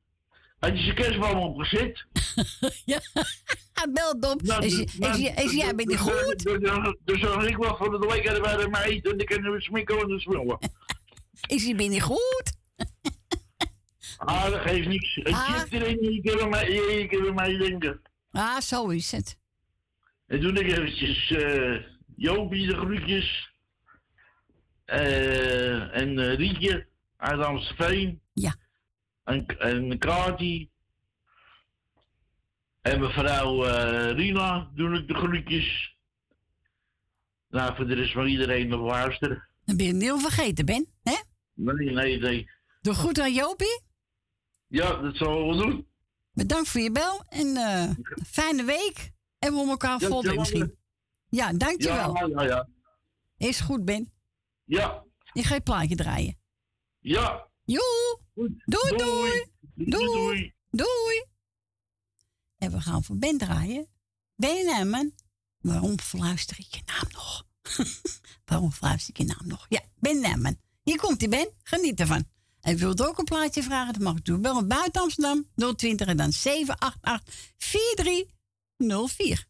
Had je zijn kerstboom opgezet? ja, bel Dom. Nou, Is je- nou, is je- is jij bent niet nou, goed? nou, nou, Dus dan ik wel voor de week er maar eten en dan kunnen we smikken en smullen. Is je ben niet goed? Ah, dat geeft niks. Het Ah. zit erin, je kan er je kan er maar denken. Ah, zo is het. En toen ik eventjes eh Jopie de groetjes. eh en eh, Rietje uit Amstelveen. Ja. En, en Kati. En mevrouw eh Rina doe ik de groetjes. Nou, voor de rest van iedereen nog luisteren. Dan ben je het niet vergeten, Ben. Hè? Nee, nee, nee. Doe goed aan Jopie. Ja, dat zal we doen. Bedankt voor je bel. En fijne week. En we horen elkaar Ja, hetzelfde. misschien. Ja, dankjewel. Ja, ja, ja. Is goed, Ben. Ja. Ik ga je plaatje draaien. Ja. Joe. Doei, doei. Doei. Doei. Doei. En we gaan voor Ben draaien. Ben Nemmen. Waarom fluister ik je naam nog? Waarom fluister ik je naam nog? Ja, Ben Nemmen. Hier komt hij, Ben. Geniet ervan. En wilt ook een plaatje vragen? Dan mag ik doen. Bel buiten Amsterdam 020 en dan 788 4304.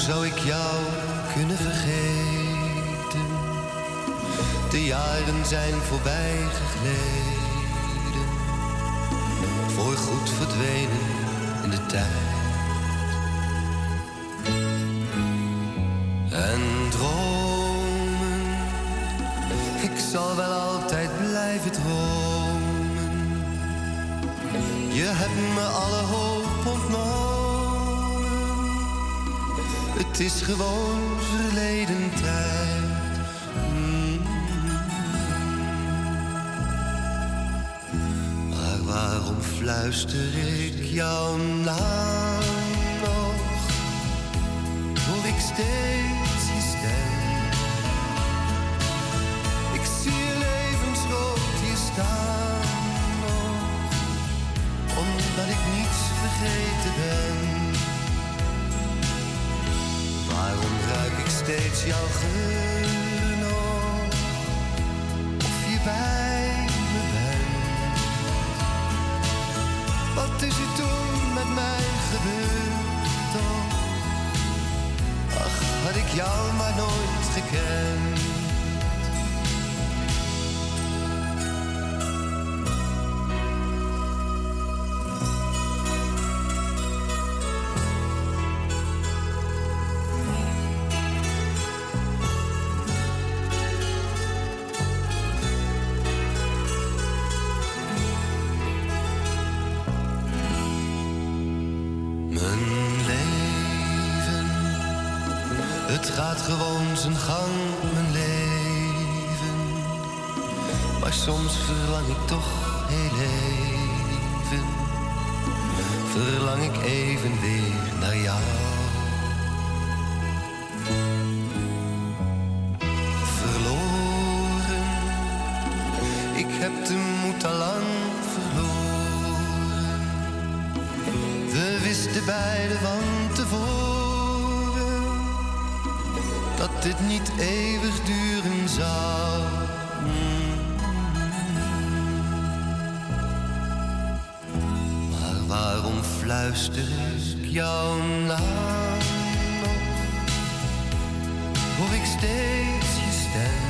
Zou ik jou kunnen vergeten? De jaren zijn voorbij gegleden, voor goed verdwenen in de tijd. En dromen, ik zal wel altijd blijven dromen. Je hebt me alle hoop ontnomen. Het is gewoon verleden tijd. Mm. Maar waarom fluister ik jouw naam nog? Hoor ik steeds je stem? Ik zie je levensrood hier staan nog omdat ik niets vergeten Waarom ruik ik steeds jouw geur nog? Of je bij me bent? Wat is er toen met mij gebeurd? Ach, had ik jou maar nooit gekend. Soms verlang ik toch heel even, verlang ik even weer naar jou. Verloren, ik heb de moed al lang verloren. We wisten beiden van tevoren dat dit niet eeuwig duren zou. Fluister ik jouw naam? Hoor ik steeds je stem?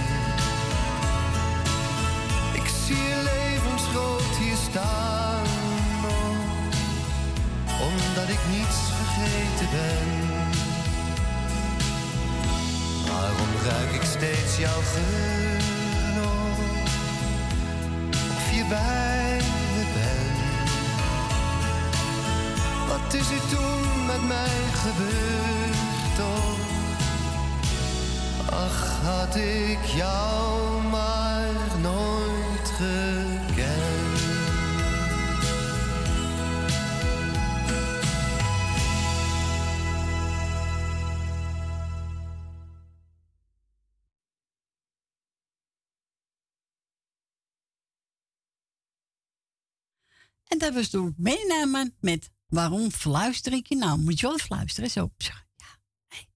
Ik zie je levensgroot hier staan omdat ik niets vergeten ben. Waarom ruik ik steeds jouw geur? Of je bij Wat is er toen met mij gebeurd toch? Ach, had ik jou maar nooit gekend. En dat was door Benjamin met Waarom fluister ik je nou? Moet je wel fluisteren, zo. Ja. Hey.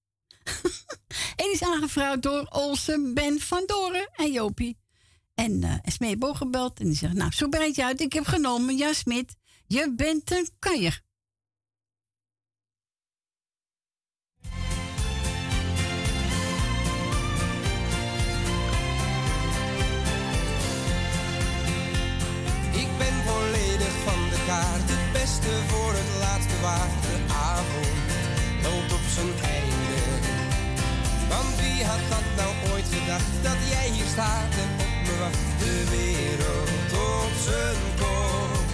en is aangevraagd door Olsen, Ben van Doren en Jopie. En uh, Esmee heeft ook gebeld en die zegt, nou, zo breid je uit. Ik heb genomen, ja, Smit, je bent een kanjer. Ik ben volledig van de kaart, voor het laatste waard. De avond loopt op zijn einde. Want wie had dat nou ooit gedacht, dat jij hier staat en op me wacht. De wereld op zijn kop.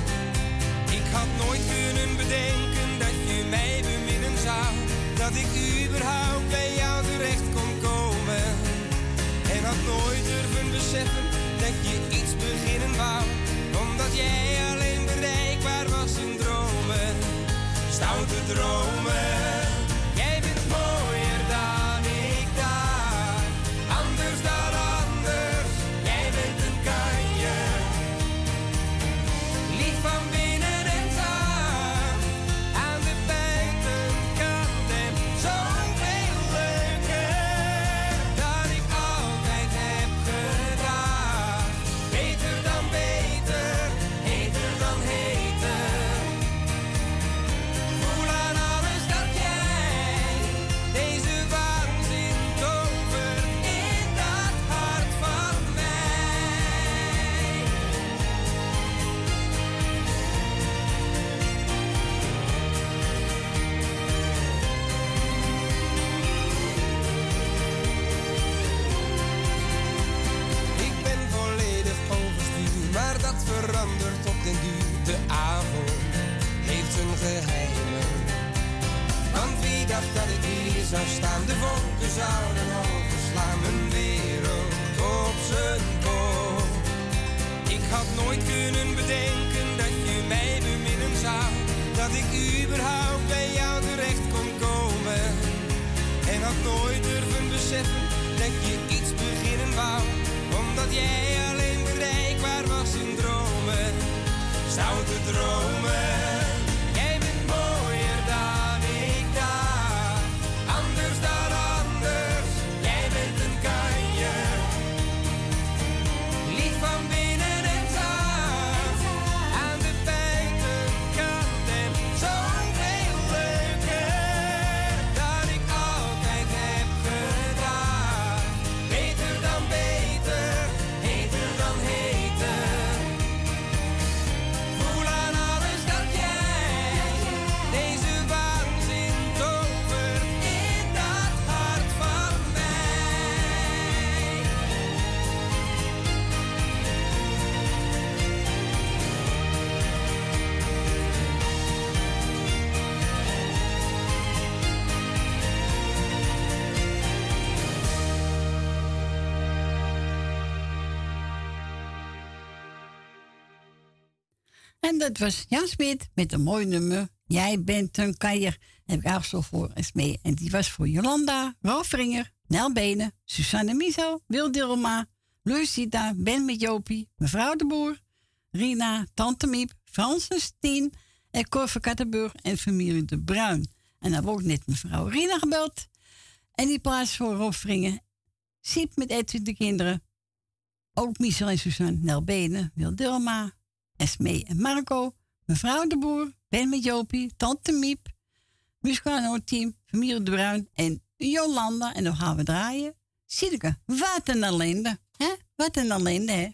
Ik had nooit kunnen bedenken dat je mij beminnen zou. Dat ik überhaupt bij jou terecht kon komen. En had nooit durven beseffen dat je iets beginnen wou. Omdat jij alleen bereikbaar was. Stoute dromen. Zou staan? De wolken zouden overslaan, mijn wereld op zijn kop. Ik had nooit kunnen bedenken dat je mij beminnen zou. Dat ik überhaupt bij jou terecht kon komen. En had nooit durven beseffen dat je iets beginnen wou. Omdat jij alleen bereikbaar was in dromen. Stoute dromen. Dat was Jan Smit met een mooi nummer. Jij bent een keier. Heb ik afgesloten voor Esmee. En die was voor Jolanda, Rolf Ringer, Nel Benen, Susanne Miso, Wil Dilma, Lucita, Ben met Jopie, mevrouw de Boer, Rina, Tante Miep, Frans en Stien en Cor van Kattenburg en familie De Bruin. En ik ook net mevrouw Rina gebeld. En die plaats voor Rolf Ringer. Siep met Edwin de kinderen. Ook Michel en Suzanne, Nel Benen, Wil Dilma, Esmee en Marco, mevrouw de Boer, Ben met Jopie, Tante Miep, Muscano Team, familie De Bruin en Jolanda. En dan gaan we draaien. Siedeke, wat een ellende. hè? Wat een ellende, hè?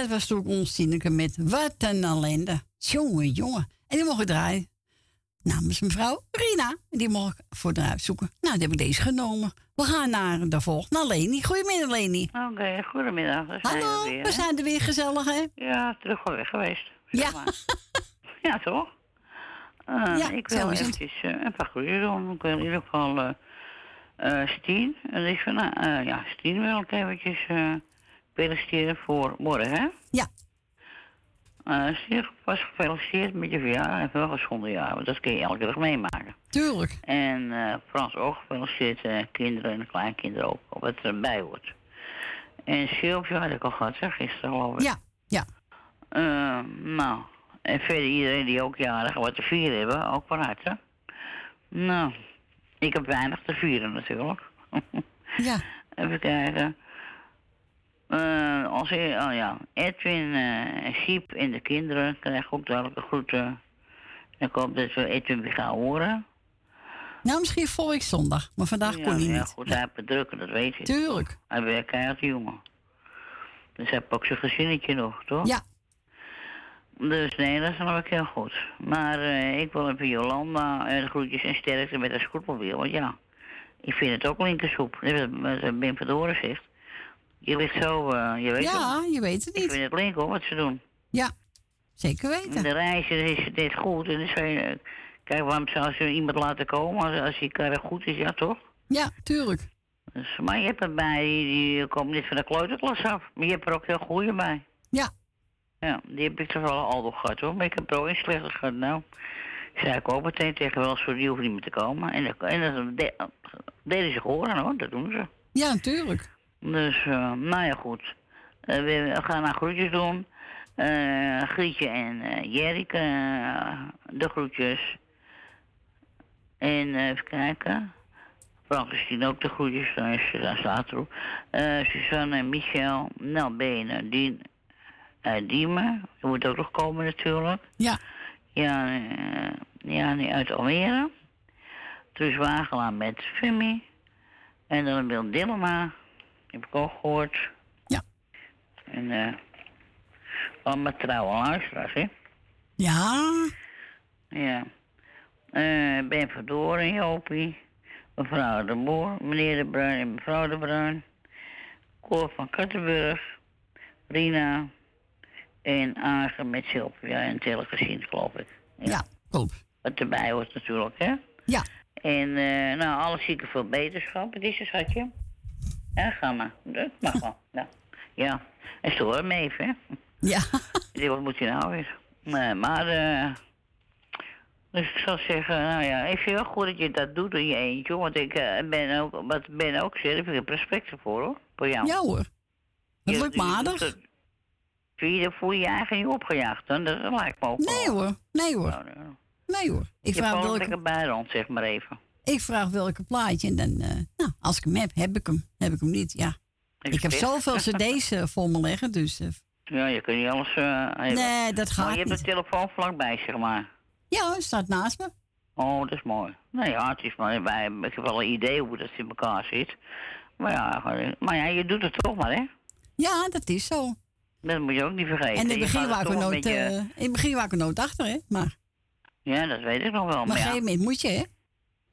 Dat was toen ons Tineke met Wat een ellende. Jongen, jongen. En die mocht ik draaien. Namens mevrouw Rina. En die mocht ik voor eruit zoeken. Nou, die heb ik deze genomen. We gaan naar de volgende. Naar Leni. Goedemiddag, Leni. Oké, goedemiddag. Zijn Hallo, we weer. zijn er weer gezellig, hè? Ja, terug wel weg geweest. Ja. Ja, toch? Eh, Ja, ik wil eventjes eh, een paar goede doen. Ik wil in ieder geval eh Stien. En ik van, ja, Stien wil ik eventjes feliciteren voor morgen, hè? Ja. Eh Stien, was gefeliciteerd met je verjaardag en wel geschonden jaar, want dat kun je elke dag meemaken. Tuurlijk. En eh, Frans ook gefeliciteerd, eh, kinderen en kleinkinderen ook, wat erbij hoort. En Sylvia had ik al gehad, zeg, gisteren geloof ik. Ja, ja. Nou, en verder iedereen die ook jarig wat te vieren hebben, ook van harte. Nou, ik heb weinig te vieren natuurlijk. Ja. Even kijken. Eh, als, e- oh ja, Edwin, eh Siep en de kinderen krijgen ook duidelijke groeten. Ik hoop dat we Edwin weer gaan horen. Nou, misschien volgende zondag, maar vandaag ja, kon hij ja, niet. goed, hij heeft het druk, dat weet je. Tuurlijk. Hij werkt keihard, jongen. Dus hij heeft ook zijn gezinnetje nog, toch? Ja. Dus nee, dat snap ik heel goed. Maar eh, ik wil even Jolanda en de groetjes en sterkte met haar scootmobiel. Want ja, ik vind het ook linkersoep. Dat is wat Ben Verdoren zegt. Je ligt zo, eh, je weet Ja, het. je weet het Ik niet. vind het link hoor, wat ze doen. Ja, zeker weten. De reizen is net goed. En dan zou je, eh, kijk, waarom zou ze iemand laten komen als, als die karre goed is, ja toch? Ja, tuurlijk. Dus, maar je hebt erbij, die, die komt niet van de kleuterklas af. Maar je hebt er ook heel goede bij. Ja. Ja, die heb ik toch wel al nog gehad hoor. Maar ik heb pro in slechter gehad. Nou, zei ik ook meteen tegen wel voor die hoeft niet meer te komen. En, dat- en dat de, deden ze horen hoor, dat doen ze. Ja, natuurlijk. Dus, eh, nou ja, goed. Eh, we, gaan naar groetjes doen. Eh Grietje en eh, de groetjes. En even kijken. Francine ook de groetjes, daar, is, daar staat erop. Suzanne en Michel, nou Benen, Dien, uh, Diemen, die moet ook nog komen natuurlijk. Ja. Ja, ja uit Almere. Truus Wagelaar met Femi. En dan Wil Dillema, heb ik ook gehoord. Ja. En eh allemaal trouwe luisteraars, hè? Ja. Ja. Eh ben Verdoren, Jopie. Mevrouw de Boer, meneer de Bruin en mevrouw de Bruin. Cor van Kattenburg. Rina. En Agen met Sylvia en Telegezien, geloof ik. Ja, klopt. Wat erbij hoort natuurlijk, hè? Ja. En eh nou, alle zieken veel beterschap. Het is een schatje. Ja, ga maar. Dat mag wel. Ja. ja. En stoor hem even, hè? Ja. Ik wat moet hij nou weer? Nee, maar, eh dus ik zou zeggen, nou ja, ik vind wel goed dat je dat doet in je eentje, want ik eh, ben ook, wat Ben ook daar heb ik respect voor, hoor, voor jou. Ja hoor. Dat Je- lukt me je doet aardig. je, voel je je eigen niet opgejaagd, dan? Dat lijkt me ook Nee wel. hoor, nee hoor. Nee hoor. Ik je vraag, welke, lekker bij rond, zeg maar even. Ik vraag welke plaatje en dan, eh, nou, als ik hem heb, heb ik hem. Heb ik hem niet, ja. Ik heb zoveel cd's eh, voor me liggen, dus... eh, Ja, je kunt niet alles. Nee, dat gaat Maar je hebt niet. de telefoon vlakbij, zeg maar. ja, hij staat naast me. Oh, dat is mooi. Nee, ja, het is maar, wij, ik heb wel een idee hoe dat in elkaar zit. Maar ja, maar ja, je doet het toch maar, hè? Ja, dat is zo. Dat moet je ook niet vergeten. En in het begin gaat waar ik toch een nooit, beetje- in het begin er nooit achter, hè. Maar Ja, dat weet ik nog wel. op een Maar, gegeven moment moet je, hè.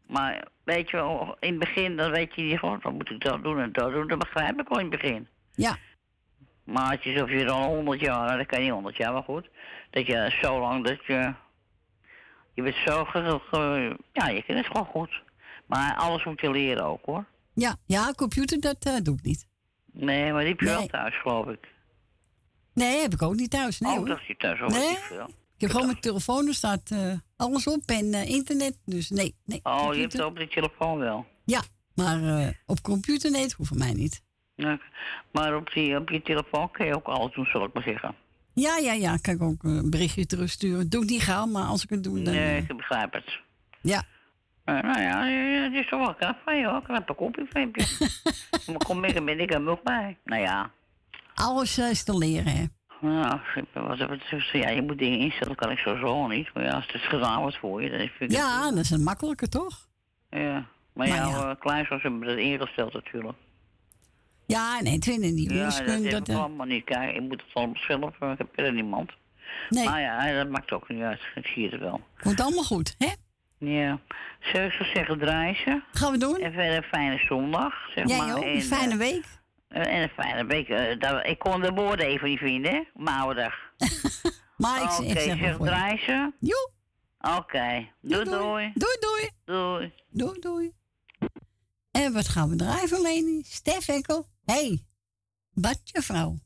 Maar weet je wel, in het begin dan weet je niet gewoon, wat moet ik dat doen en dat doen. Dat begrijp ik wel in het begin. Ja. Maar als je zo je dan 100 jaar, nou, dat kan niet 100 jaar, maar goed. Dat je zo lang dat je. Je bent zo. Ge, ge- ja, je kent het gewoon goed. Maar alles moet je leren ook hoor. Ja, ja, computer, dat eh, doe ik niet. Nee, maar die heb je wel thuis, geloof ik. Nee, heb ik ook niet thuis. Nee, oh, hoor. dat is je thuis ook Nee. niet veel. Ik heb gewoon mijn telefoon, er staat eh, alles op en eh, internet. Dus nee, nee. Oh, je hebt het op de telefoon wel. Ja, maar eh, op computer nee, het hoeft voor mij niet. Ja, maar op, die, op je telefoon kun je ook alles doen, zal ik maar zeggen. Ja, ja, ja, kan ik ook een berichtje terugsturen. Doe ik niet gauw, maar als ik het doe, dan... Nee, ik begrijp het. ja. Nou ja, het is toch wel knap van je hoor. Knap een kopje van je. maar kom ik ben ik er nog bij. Nou ja. Alles is te leren, hè. Nou, wat wat betreft, ja, je moet dingen instellen, kan ik sowieso niet. Maar ja, als het gedaan wordt voor je, dan vind ik het Ja, dat is een makkelijker, toch? Ja, maar, jouw ja. ja. kleinzoons hebben dat ingesteld natuurlijk. Ja, nee, twintig niet. Ja, dat heb dat, eh, allemaal niet. Kijk, ik moet het allemaal zelf, eh, ik heb er niemand. Nee. Maar ja, dat maakt ook niet uit. Ik zie het wel. komt allemaal goed, hè? Ja. Ik zo zeggen, draaien? Gaan we doen. En verder een fijne zondag, zeg Jij maar. ook, En, een fijne eh, week. Eh, en fijne week. Eh, ik kon de woorden even niet vinden, hè? Maandag. maar ik, okay, ik zeg Oké. Doe Doei, doei, doei. Doei, doei. Doei. En wat gaan we draaien, Leni? Stef Hé, hey, badjevrouw.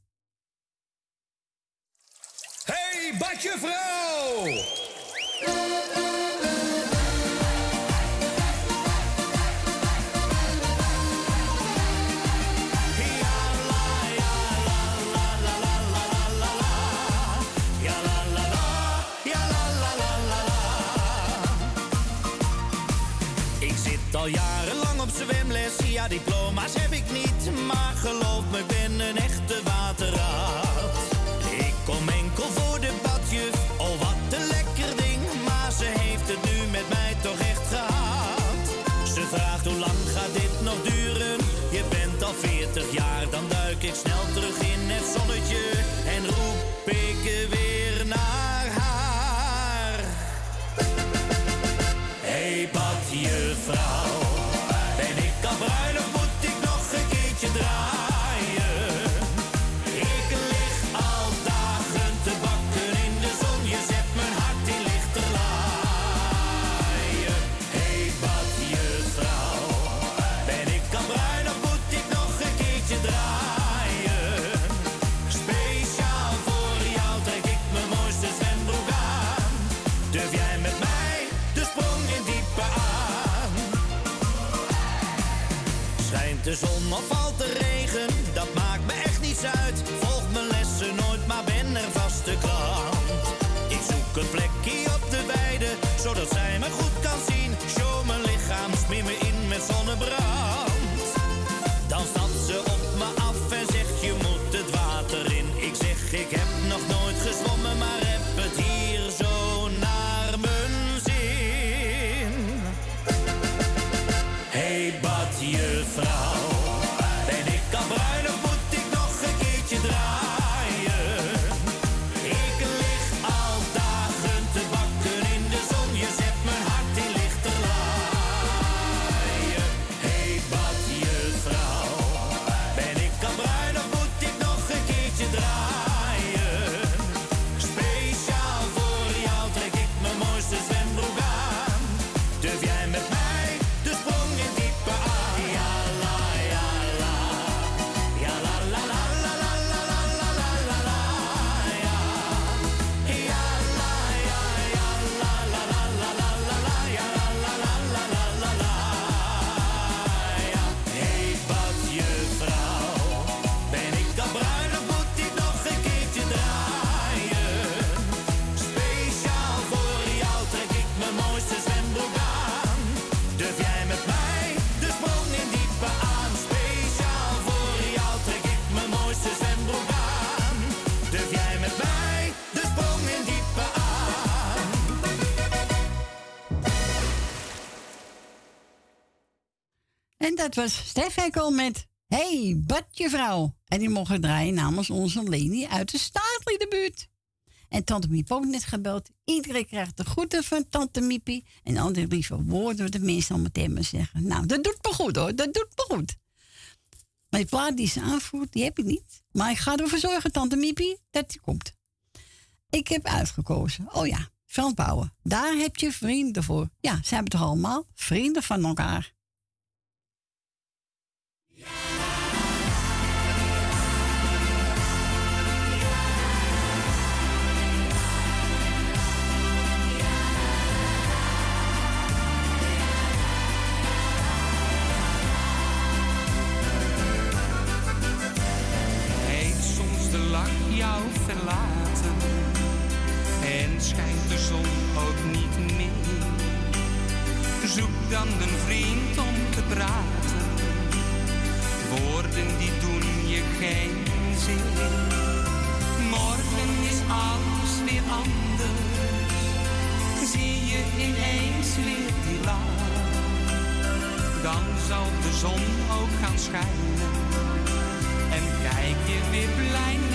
Hey, badjevrouw! de zon of valt de regen, dat maakt me echt niets uit. Volg mijn lessen nooit, maar ben er vaste klant. Ik zoek een plek was Stef met Hey, badje vrouw. En die mogen draaien namens onze Leni uit de Staatsliedenbuurt. En Tante Miep ook net gebeld. Iedereen krijgt de groeten van Tante Miepie. En die lieve woorden, wat de mensen al meteen maar zeggen. Nou, dat doet me goed hoor, dat doet me goed. Maar die plaat die ze aanvoert, die heb ik niet. Maar ik ga ervoor zorgen, Tante Miepie, dat die komt. Ik heb uitgekozen. Oh ja, Frans Daar heb je vrienden voor. Ja, ze hebben toch allemaal vrienden van elkaar. Heeft soms de lach jou verlaten en schijnt de zon ook niet meer. Zoek dan een vriend om te praten die doen je geen zin. Morgen is alles weer anders. Zie je ineens weer die laan. Dan zal de zon ook gaan schijnen. En kijk je weer blij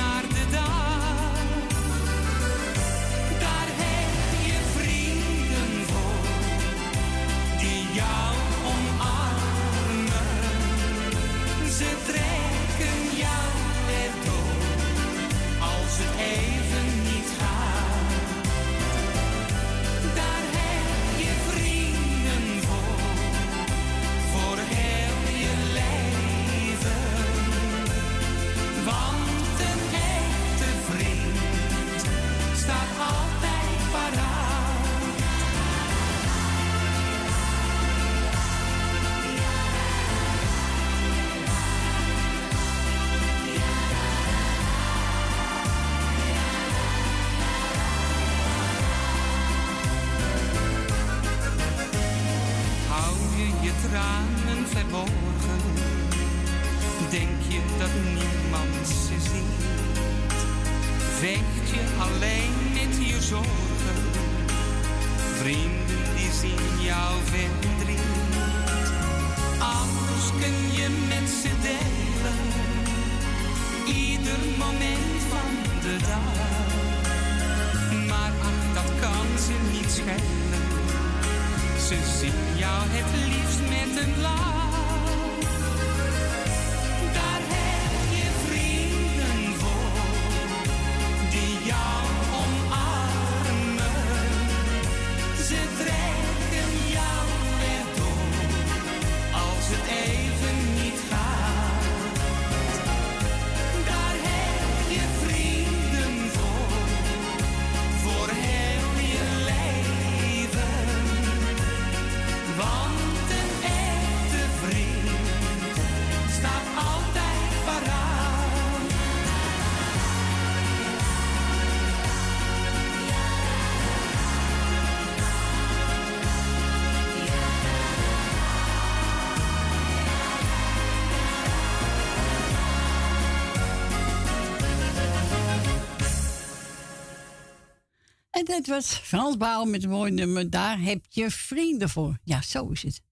En dat was Frans Baal met een mooi nummer. Daar heb je vrienden voor. Ja, zo is het.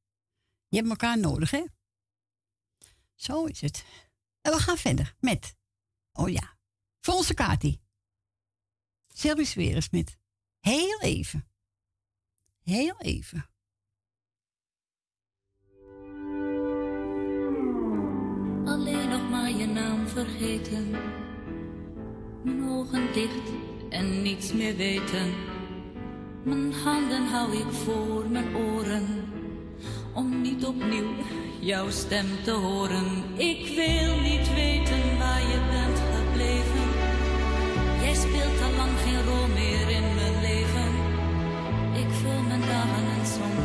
Je hebt elkaar nodig, hè? Zo is het. En we gaan verder met... Oh ja, Volse onze Kati. weer is met... Heel even. Heel even. Alleen nog maar je naam vergeten. Mijn ogen dicht en niets meer weten. Mijn handen hou ik voor mijn oren, om niet opnieuw jouw stem te horen. Ik wil niet weten waar je bent gebleven. Jij speelt al lang geen rol meer in mijn leven. Ik vul mijn dagen en soms.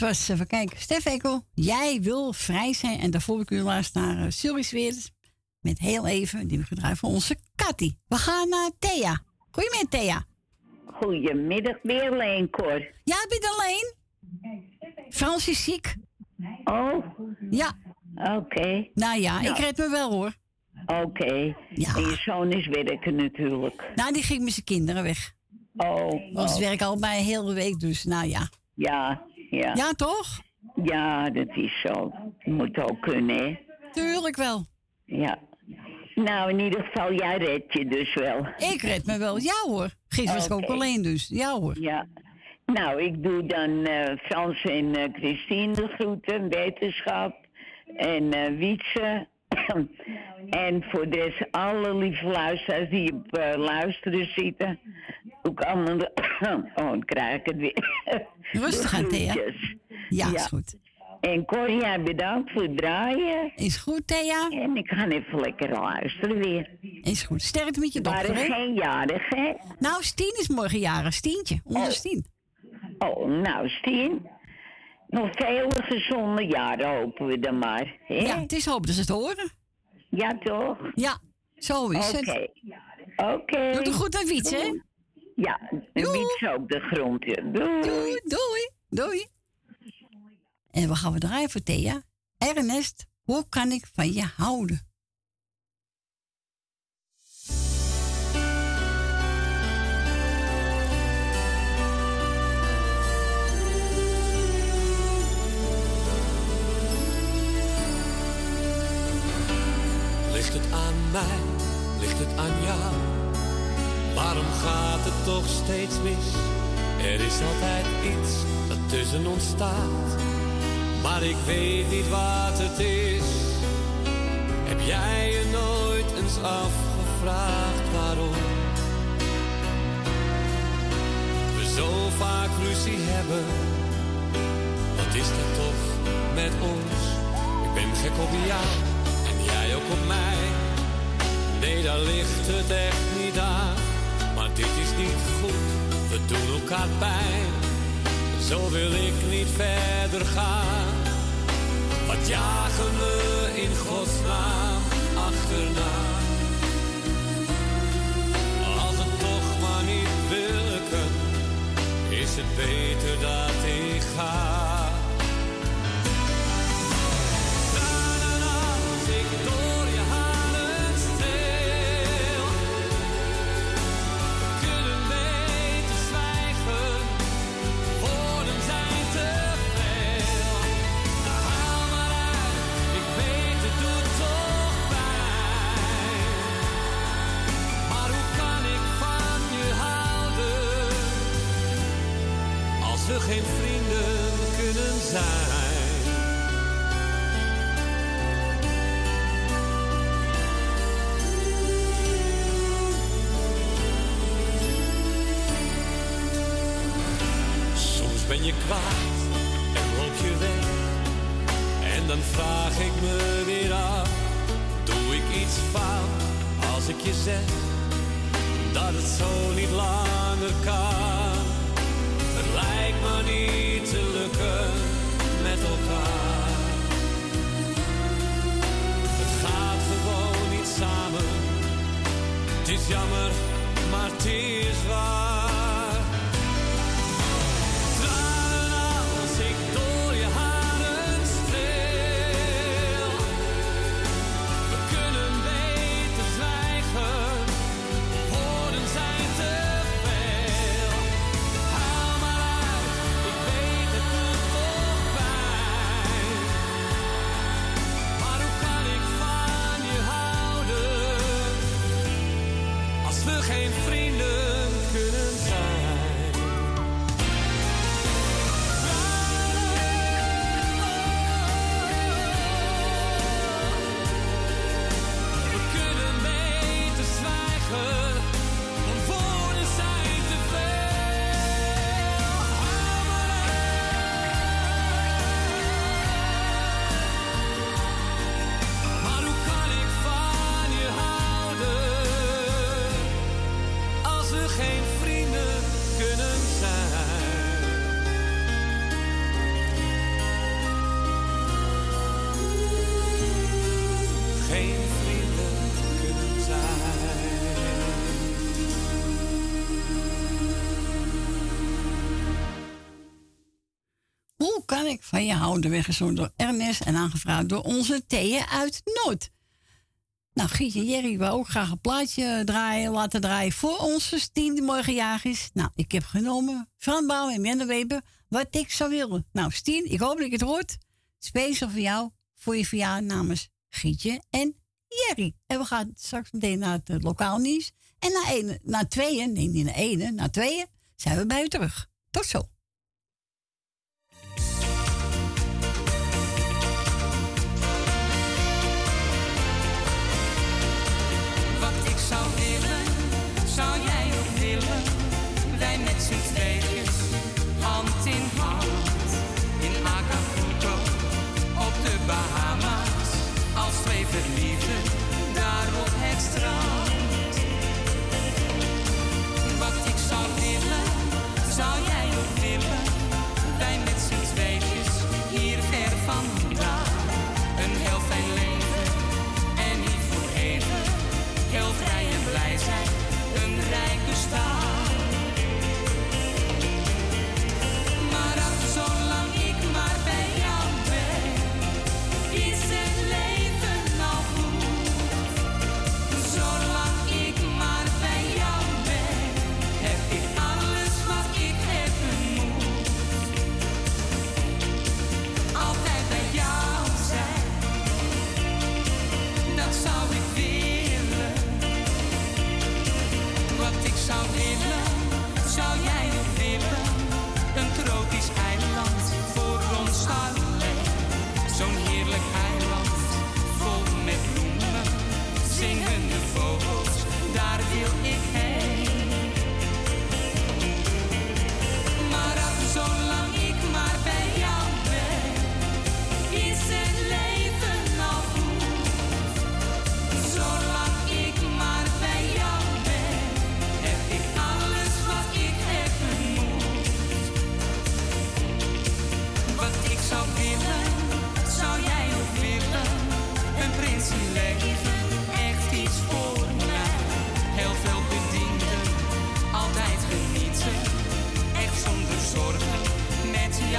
Dat was, even kijken, Stef Ekkel. Jij wil vrij zijn. En daarvoor heb ik u laatst naar uh, Sylvie. Met heel even, die we gedraaid voor onze Katty. We gaan naar Thea. Goedemiddag, Thea. Goedemiddag, weer alleen, Cor. Ja, ik ben alleen. Frans is ziek. Oh? Ja. Oké. Nou ja, ik Nou. red me wel hoor. Oké. Ja. En je zoon is werken natuurlijk. Nou, die ging met zijn kinderen weg. Oh. Was oh. het werk al bij een hele week, dus nou ja. Ja, ja. Ja, toch? Ja, dat is zo. Moet ook kunnen, hè? Tuurlijk wel. Ja. Nou, in ieder geval, jij redt je dus wel. Ik red me wel. Ja hoor. Gisteren was ik ook alleen dus. Ja hoor. Ja. Nou, ik doe dan eh, Frans en eh, Christine de groeten, wetenschap en eh Wietse. En voor de alle lieve luisteraars die op eh, luisteren zitten. Ook allemaal... oh, dan krijg ik het weer. Rustig aan, Thea. Ja, is goed. En Cor, jij bedankt voor het draaien. Is goed, Thea. En ik ga even lekker luisteren weer. Is goed. Sterkte met je dochter, hè? geen jarig, hè? Nou, Stien is morgen jarig. Stientje. Onze Stien. Oh, nou, Stien. Nog vele gezonde jaren hopen we dan maar. Hè? Ja, het is hoop dat ze het horen. Ja, toch? Ja, zo is het. Oké. Doe het goed aan Wiets, hè? Ja, Wiets ook de grond. in. Doei. Doei, doei, doei. En we gaan we draaien voor Thea. Ernest, hoe kan ik van je houden? Mij? Ligt het aan jou? Waarom gaat het toch steeds mis? Er is altijd iets dat tussen ons staat. Maar ik weet niet wat het is. Heb jij je nooit eens afgevraagd waarom? We zo vaak ruzie hebben. Wat is dat toch met ons? Ik ben gek op jou en jij ook op mij. Nee, daar ligt het echt niet aan. Maar dit is niet goed, we doen elkaar pijn. Zo wil ik niet verder gaan. Wat jagen we in godsnaam achterna? Als het toch maar niet wilken, is het beter dat ik ga. Je kwaad en loop je weg. En dan vraag ik me weer af, doe ik iets fout als ik je zeg dat het zo niet langer kan. Het lijkt me niet te lukken met elkaar. Het gaat gewoon niet samen. Het is jammer, maar het is waar. Van je houden weer gezond door Ernest en aangevraagd door onze Theeën uit Noord. Nou, Gietje, en Jerry wil ook graag een plaatje draaien, laten draaien voor onze tiende morgenjaar is. Nou, ik heb genomen van Bouw en Menne wat ik zou willen. Nou, Stien, ik hoop dat ik het hoort. Speciaal voor jou, voor je verjaardag namens Gietje en Jerry. En we gaan straks meteen naar het eh, lokaal nieuws. En na, een, na tweeën, nee, niet na ene, na tweeën zijn we bij u terug. Tot zo.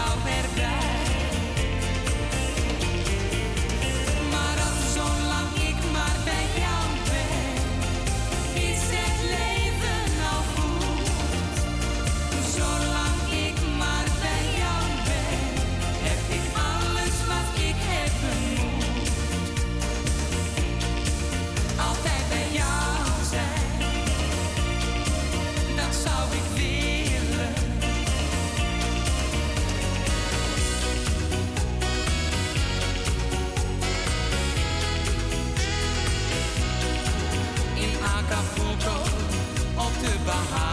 la verdad. high.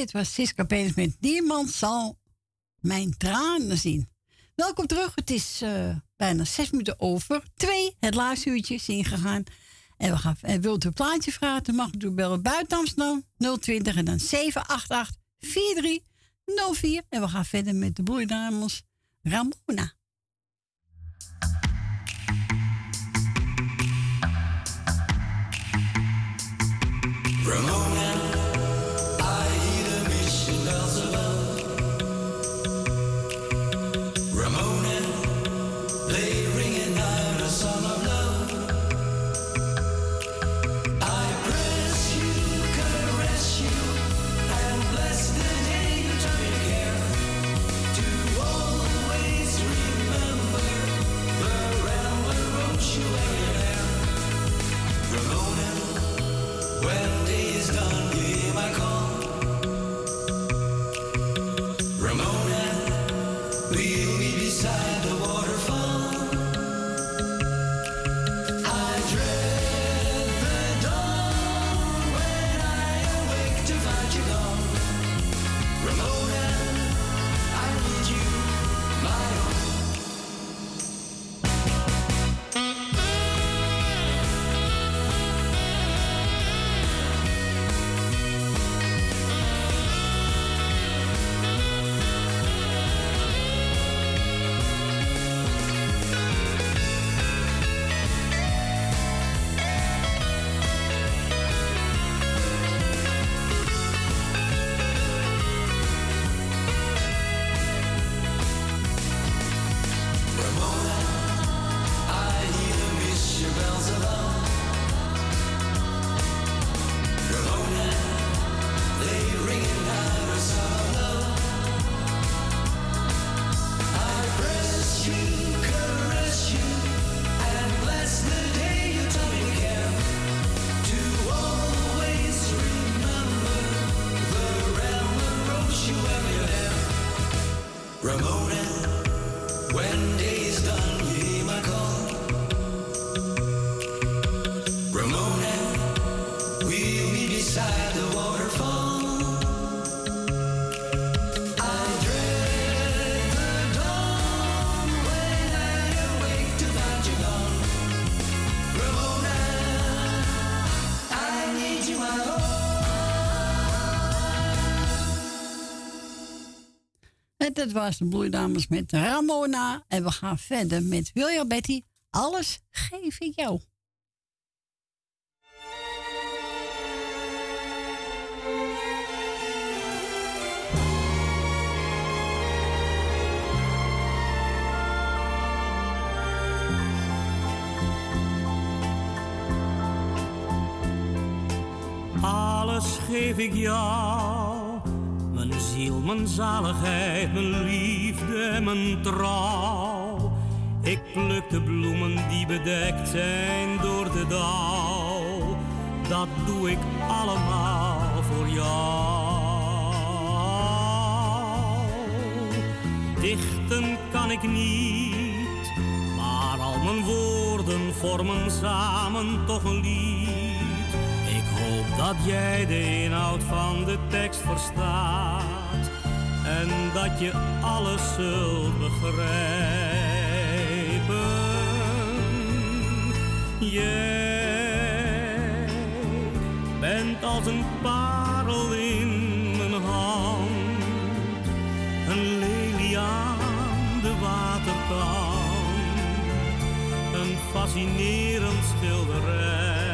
dit was Siska Penis met Niemand zal mijn tranen zien. Welkom terug. Het is eh, bijna zes minuten over twee. Het laatste uurtje is ingegaan. En, we gaan, en wilt u een plaatje vragen, dan mag u bellen buiten Amsterdam 020 en dan 788 4304. En we gaan verder met de broeidamels Ramona. Ramona. Dat was de Bloeidames met Ramona. En we gaan verder met Wilja Betty. Alles geef ik jou. Alles geef ik jou. Ziel, mijn zaligheid, mijn liefde mijn trouw. Ik pluk de bloemen die bedekt zijn door de dauw. Dat doe ik allemaal voor jou. Dichten kan ik niet, maar al mijn woorden vormen samen toch een lied. Ik hoop dat jij de inhoud van de tekst verstaat en dat je alles zult begrijpen. Jij bent als een parel in mijn hand, een lelie aan de waterkant, een fascinerend schilderij.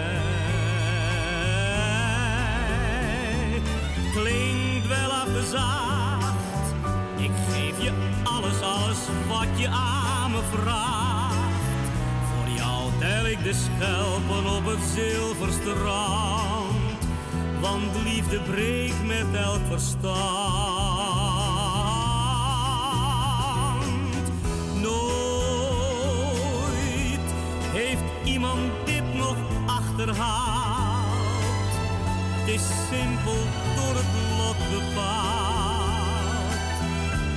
Klinkt wel afgezaagd, geef je alles, alles wat je aan me vraagt. Voor jou tel ik de schelpen op het zilverstrand, want liefde breekt met elk verstand. Nooit heeft iemand dit nog achterhaald. Het is simpel door het lot bepaald.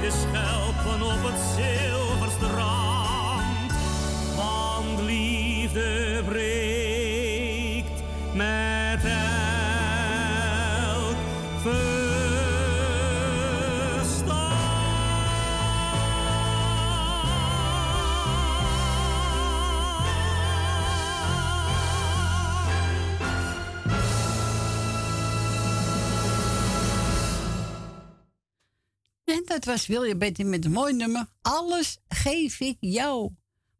De schelpen op het zilverstrand. Want liefde breekt dat was Wilja Betty met een mooi nummer. Alles geef ik jou.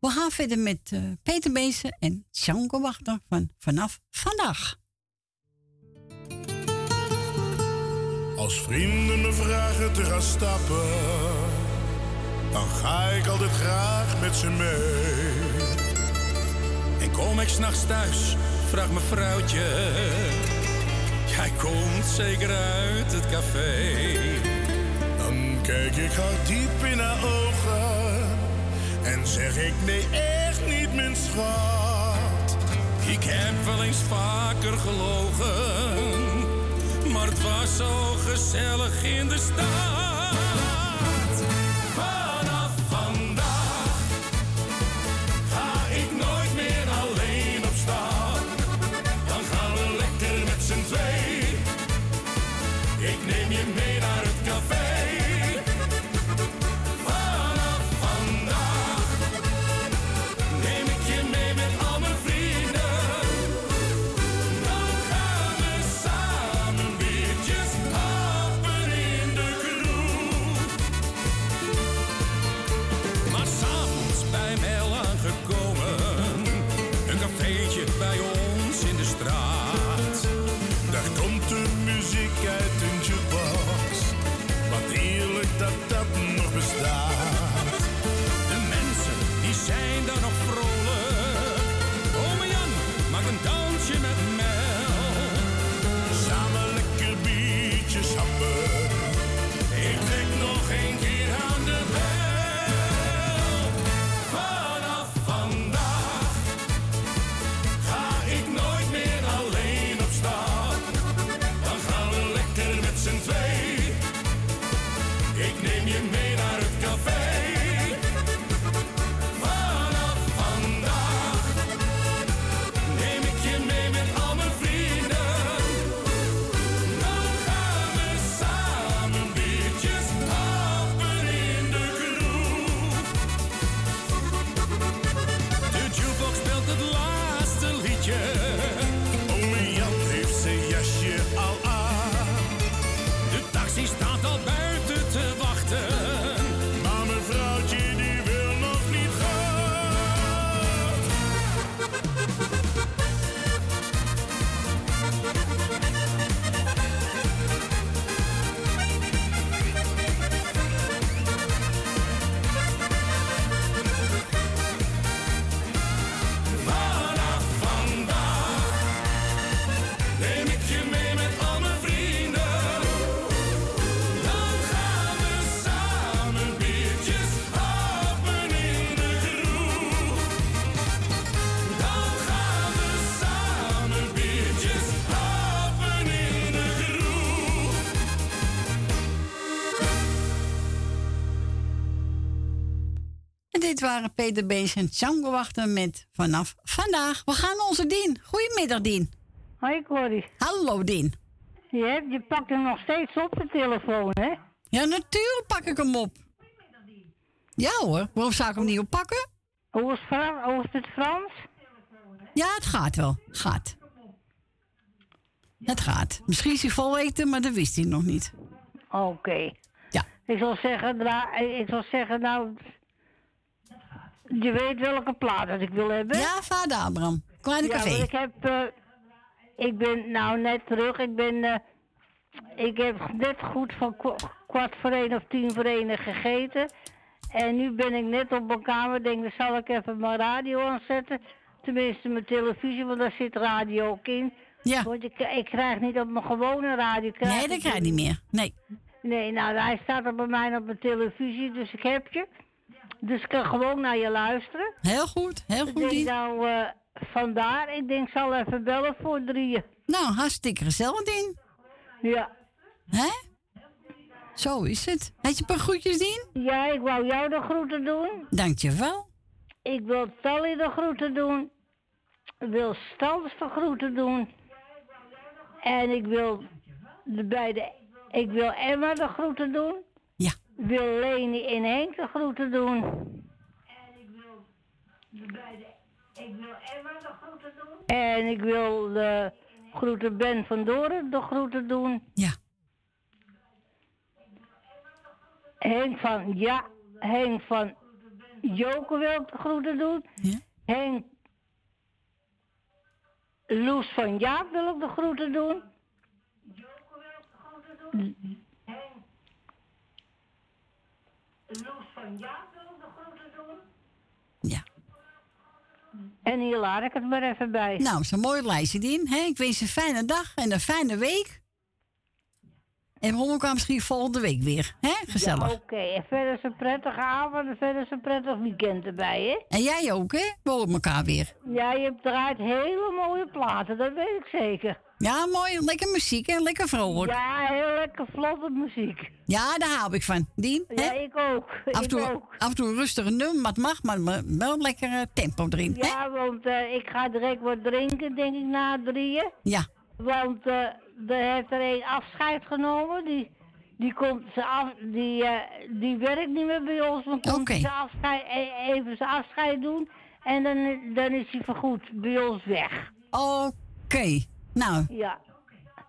We gaan verder met eh, Peter Beesen en Sjanko Wachter van Vanaf Vandaag. Als vrienden me vragen te gaan stappen, dan ga ik altijd graag met ze mee. En kom ik s'nachts thuis, vraagt mijn vrouwtje. Jij komt zeker uit het café. Kijk ik haar diep in haar ogen en zeg ik nee, echt niet, mijn schat. Ik heb wel eens vaker gelogen, maar het was zo gezellig in de stad. Dit waren Peter Bees en Django wachten met vanaf vandaag. We gaan onze Dien. Goedemiddag, Dien. Hoi, Corrie. Hallo, Dien. Je, hebt, je pakt hem nog steeds op de telefoon, hè? Ja, natuurlijk pak ik hem op. Ja hoor, waarom zou ik hem niet oppakken? Hoe is, hoe is het Frans? Ja, het gaat wel. Gaat. Het gaat. Misschien is hij vol eten, maar dat wist hij nog niet. Oké. Ja. Ik zal zeggen, ik zal zeggen, nou... Je weet welke plaat dat ik wil hebben? Ja, vader Abraham. Kleine ja, café. ik heb... eh, ik ben nou net terug. Ik ben... eh, ik heb net goed van kwa- kwart voor één of tien voor één gegeten. En nu ben ik net op mijn kamer. Denk, dan zal ik even mijn radio aanzetten. Tenminste, mijn televisie, want daar zit radio ook in. Ja. Want ik, ik krijg niet op mijn gewone radio. Nee, dat krijg je niet meer. Nee. Nee, nou, hij staat er bij mij op mijn televisie, dus ik heb je. Dus ik kan gewoon naar je luisteren. Heel goed, heel Ik goed, denk Dien. nou, eh, vandaar, ik denk, ik zal even bellen voor drieën. Nou, hartstikke gezellig, Dien. Ja. Hè? Zo is het. Had je een paar groetjes, Dien? Ja, ik wou jou de groeten doen. Dankjewel. Ik wil Tally de groeten doen. Ik wil Stans de groeten doen. En ik wil de beide... Ik wil Emma de groeten doen. Ja. Ik wil Leni en Henk de groeten doen. En ik wil de groeten Ben van Doren de groeten doen. Ja. Henk van ja, Henk van Joke wil ik de groeten doen. Ja. Henk Loes van Jaap wil ik de groeten doen. Loes van Jaap wil ik de groeten doen. Ja. En hier laat ik het maar even bij. Nou, zo'n mooi lijstje, Dien. Hè? Ik wens je een fijne dag en een fijne week. En we horen elkaar misschien volgende week weer. Hè? Gezellig. Ja, Oké, en verder is een prettige avond en verder is een prettig weekend erbij, hè? En jij ook, hè? We horen elkaar weer. Ja, je draait hele mooie platen, dat weet ik zeker. Ja, mooi. Lekker muziek en lekker vrolijk. Ja, heel lekker vlotte muziek. Ja, daar hou ik van. Dien, hè? Ja, ik ook. Af en, toe, af en toe een rustige nummer, wat mag, maar maar wel lekker eh, tempo erin. hè? Ja, want eh, ik ga direct wat drinken, denk ik, na drieën. Ja. Want eh er heeft er een afscheid genomen. Die, die, komt ze af, die, eh, die werkt niet meer bij ons. Dan komt ze afscheid, e- even zijn afscheid doen. En dan, dan is hij vergoed bij ons weg. Oké. Nou, Ja.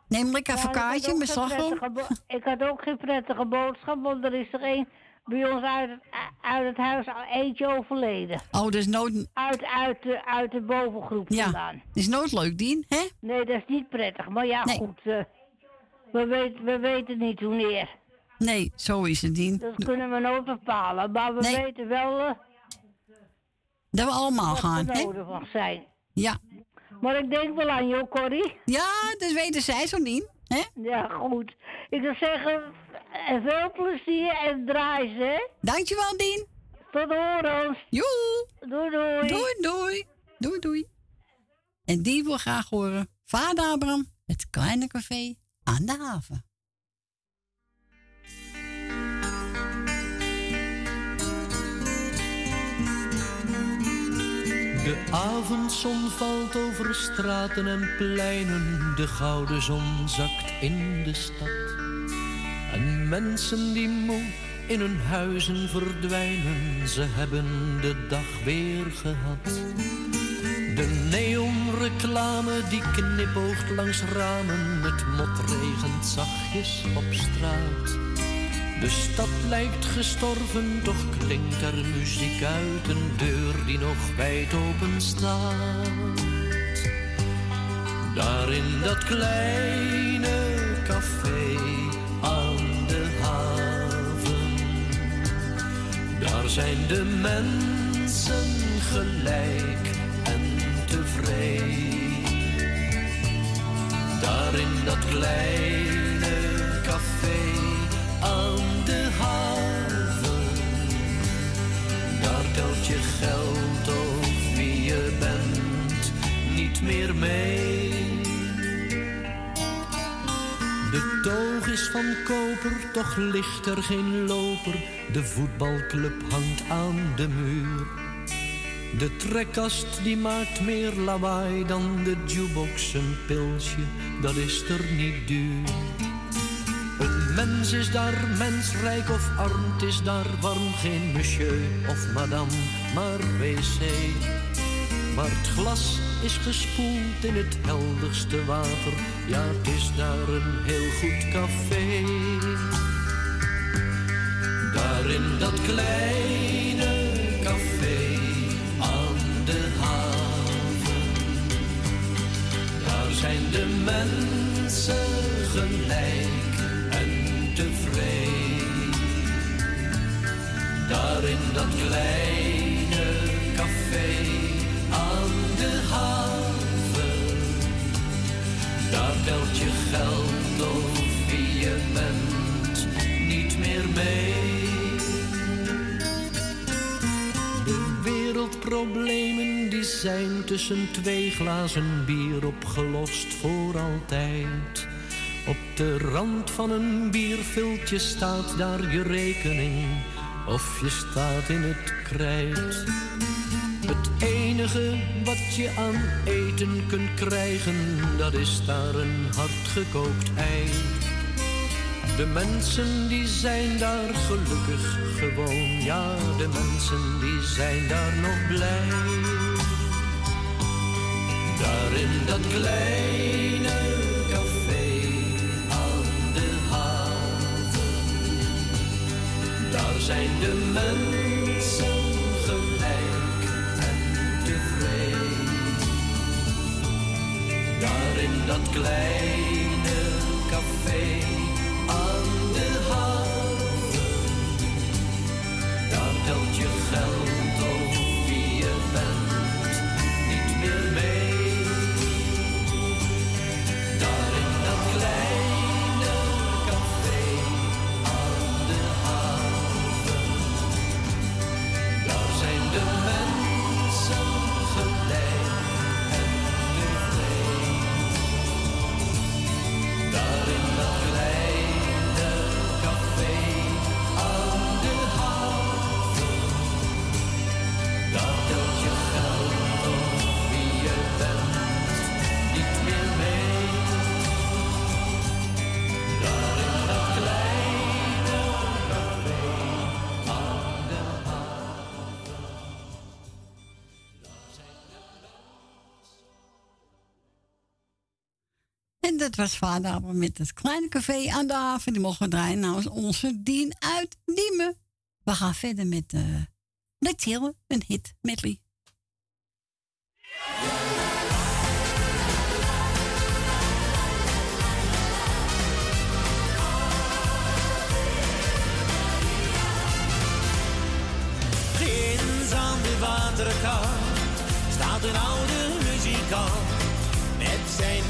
neem Ja, ik had kaartje bo- Ik had ook geen prettige boodschap, want er is er een bij ons uit het, uit het huis al eentje overleden. Oh, dat is nooit... Uit, uit, de, uit de bovengroep Ja, vandaan. is nooit leuk, Dien, hè? Nee, dat is niet prettig. Maar ja, Nee. goed. eh, we, weten, we weten niet wanneer. Nee, zo is het, Dien. Dat kunnen we nooit bepalen. Maar we Nee. weten wel eh, Dat we allemaal gaan, hè? nodig zijn. Ja. Maar ik denk wel aan jou, Corrie. Ja, dat weten zij zo niet, hè? Ja, goed. Ik zou zeggen, veel plezier en draai ze, hè? Dankjewel, Dien. Tot horens. Joe. Doei, doei. Doei, doei. Doei, doei. En die wil graag horen. Vader Abraham, het kleine café aan de haven. De avondzon valt over straten en pleinen, de gouden zon zakt in de stad. En mensen die moe in hun huizen verdwijnen, ze hebben de dag weer gehad. De neonreclame die knipoogt langs ramen, het mot regent zachtjes op straat. De stad lijkt gestorven, toch klinkt er muziek uit een deur die nog wijd open staat. Daar in dat kleine café aan de haven, daar zijn de mensen gelijk en tevreden. Daar in dat kleine café aan de haven. Daar telt je geld of wie je bent niet meer mee. De toog is van koper, toch ligt er geen loper. De voetbalclub hangt aan de muur. De trekkast die maakt meer lawaai dan de jukebox. Een pilsje, dat is er niet duur. Een mens is daar mensrijk of arm, is daar warm. Geen monsieur of madame, maar wc. Maar het glas is gespoeld in het helderste water. Ja, het is daar een heel goed café. Daar in dat kleine café aan de haven. Daar zijn de mensen gelijk en tevreden. Daar in dat kleine café de haven. Daar telt je geld of wie je bent niet meer mee. De wereldproblemen die zijn tussen twee glazen bier opgelost voor altijd. Op de rand van een bierviltje staat daar je rekening of je staat in het krijt. Het enige wat je aan eten kunt krijgen, dat is daar een hardgekookt ei. De mensen die zijn daar gelukkig gewoon, ja, de mensen die zijn daar nog blij. Daar in dat kleine café aan de haven, daar zijn de mensen Daar in dat kleine café dat was vader Abraham met het kleine café aan de haven. Die mogen we draaien namens onze Dien uit Diemen. We gaan verder met uh, Let's Heal, een hit medley. Ginds aan de waterkant staat een oude muzikant met zijn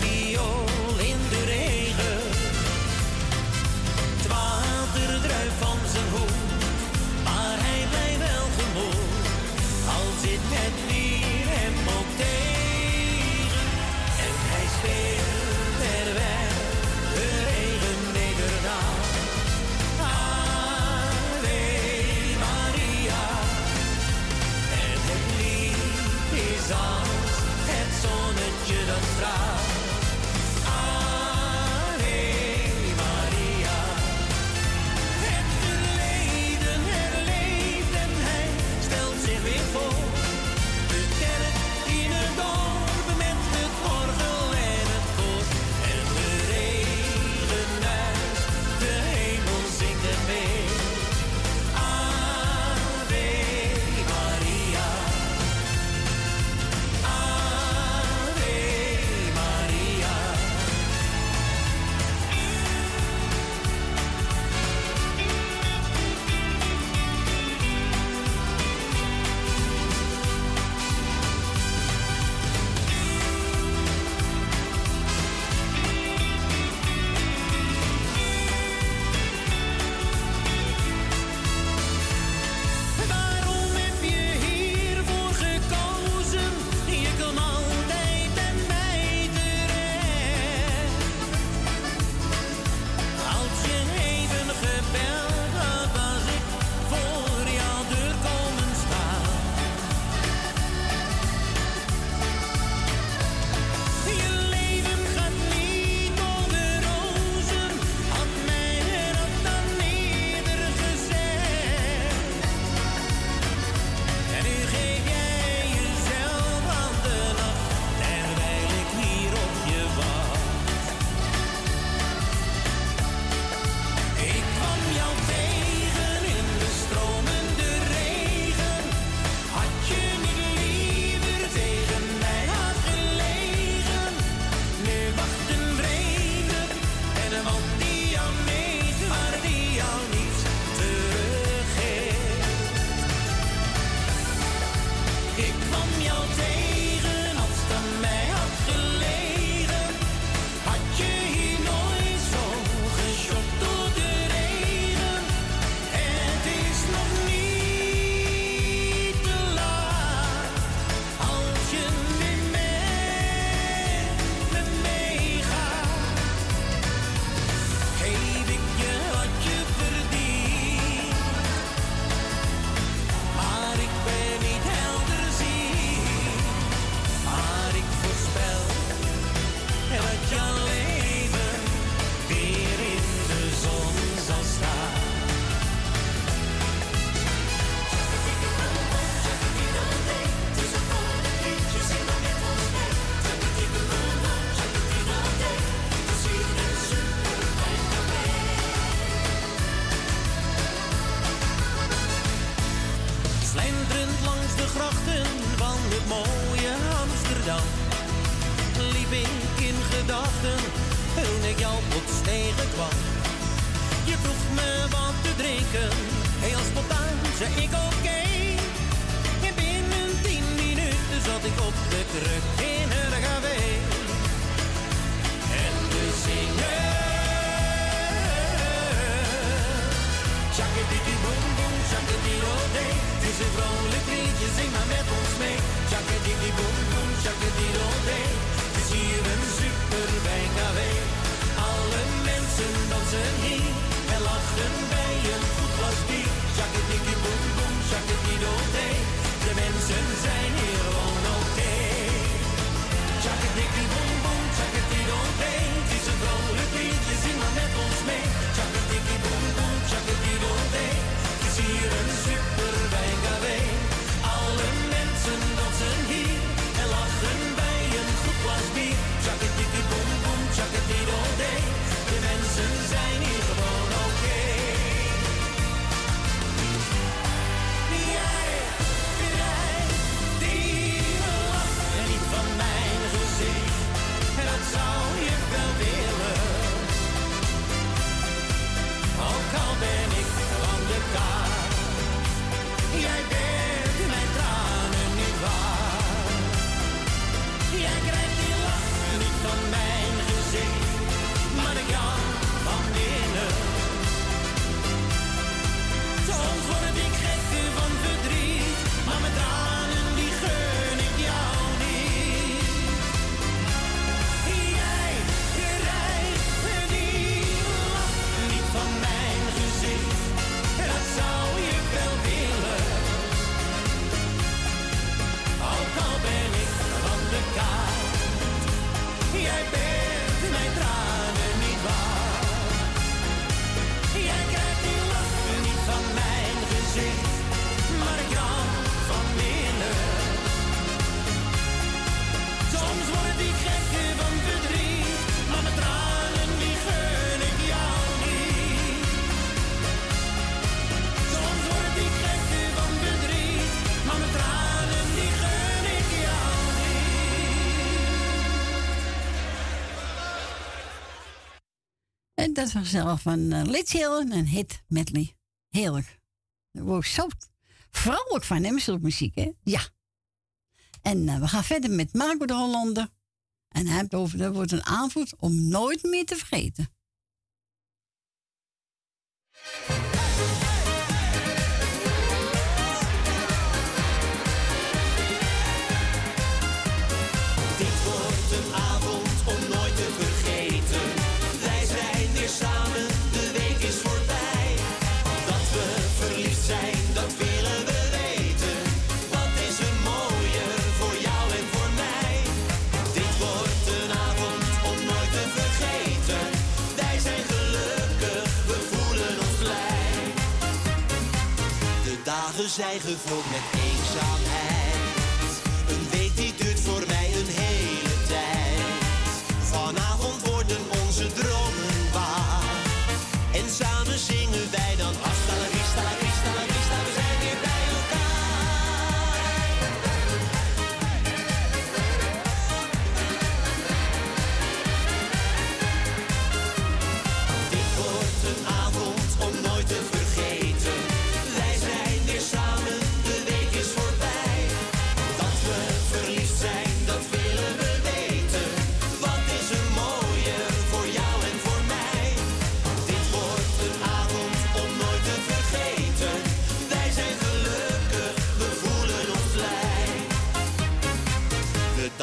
Dat was zelf van uh, en een hit medley. Heerlijk. Daar word ik zo vrolijk van, hem zulke muziek, hè? Ja. En eh, we gaan verder met Marco de Hollander. En hij heeft over, dat wordt een aanvoet om nooit meer te vergeten. dagen zijn gevuld met eenzaamheid.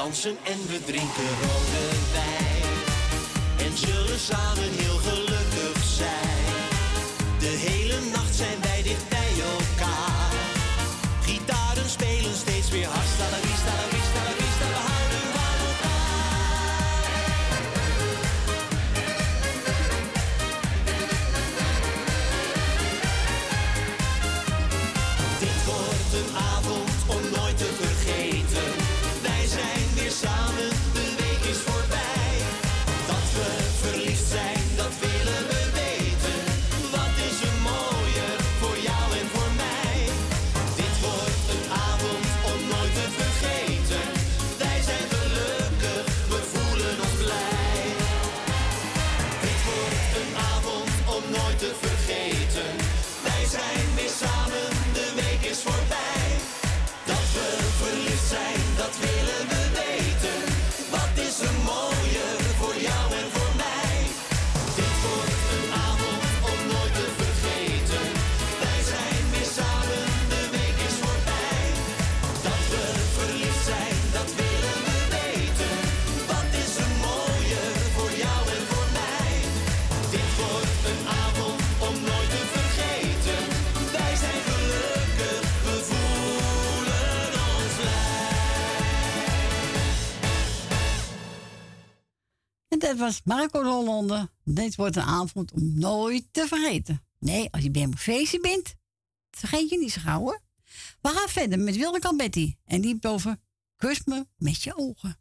en we drinken rode wijn. En zullen samen heel gelukkig zijn. De hele nacht zijn wij dicht bij elkaar. Gitaren spelen steeds weer hard. Stalawis, stalawis, stalawis. Dat was Marco de Hollander. Dit wordt een avond om nooit te vergeten. Nee, als je bij een feestje bent, vergeet je niet zo gauw hoor. We gaan verder met Wilde Betty. En die over kus me met je ogen.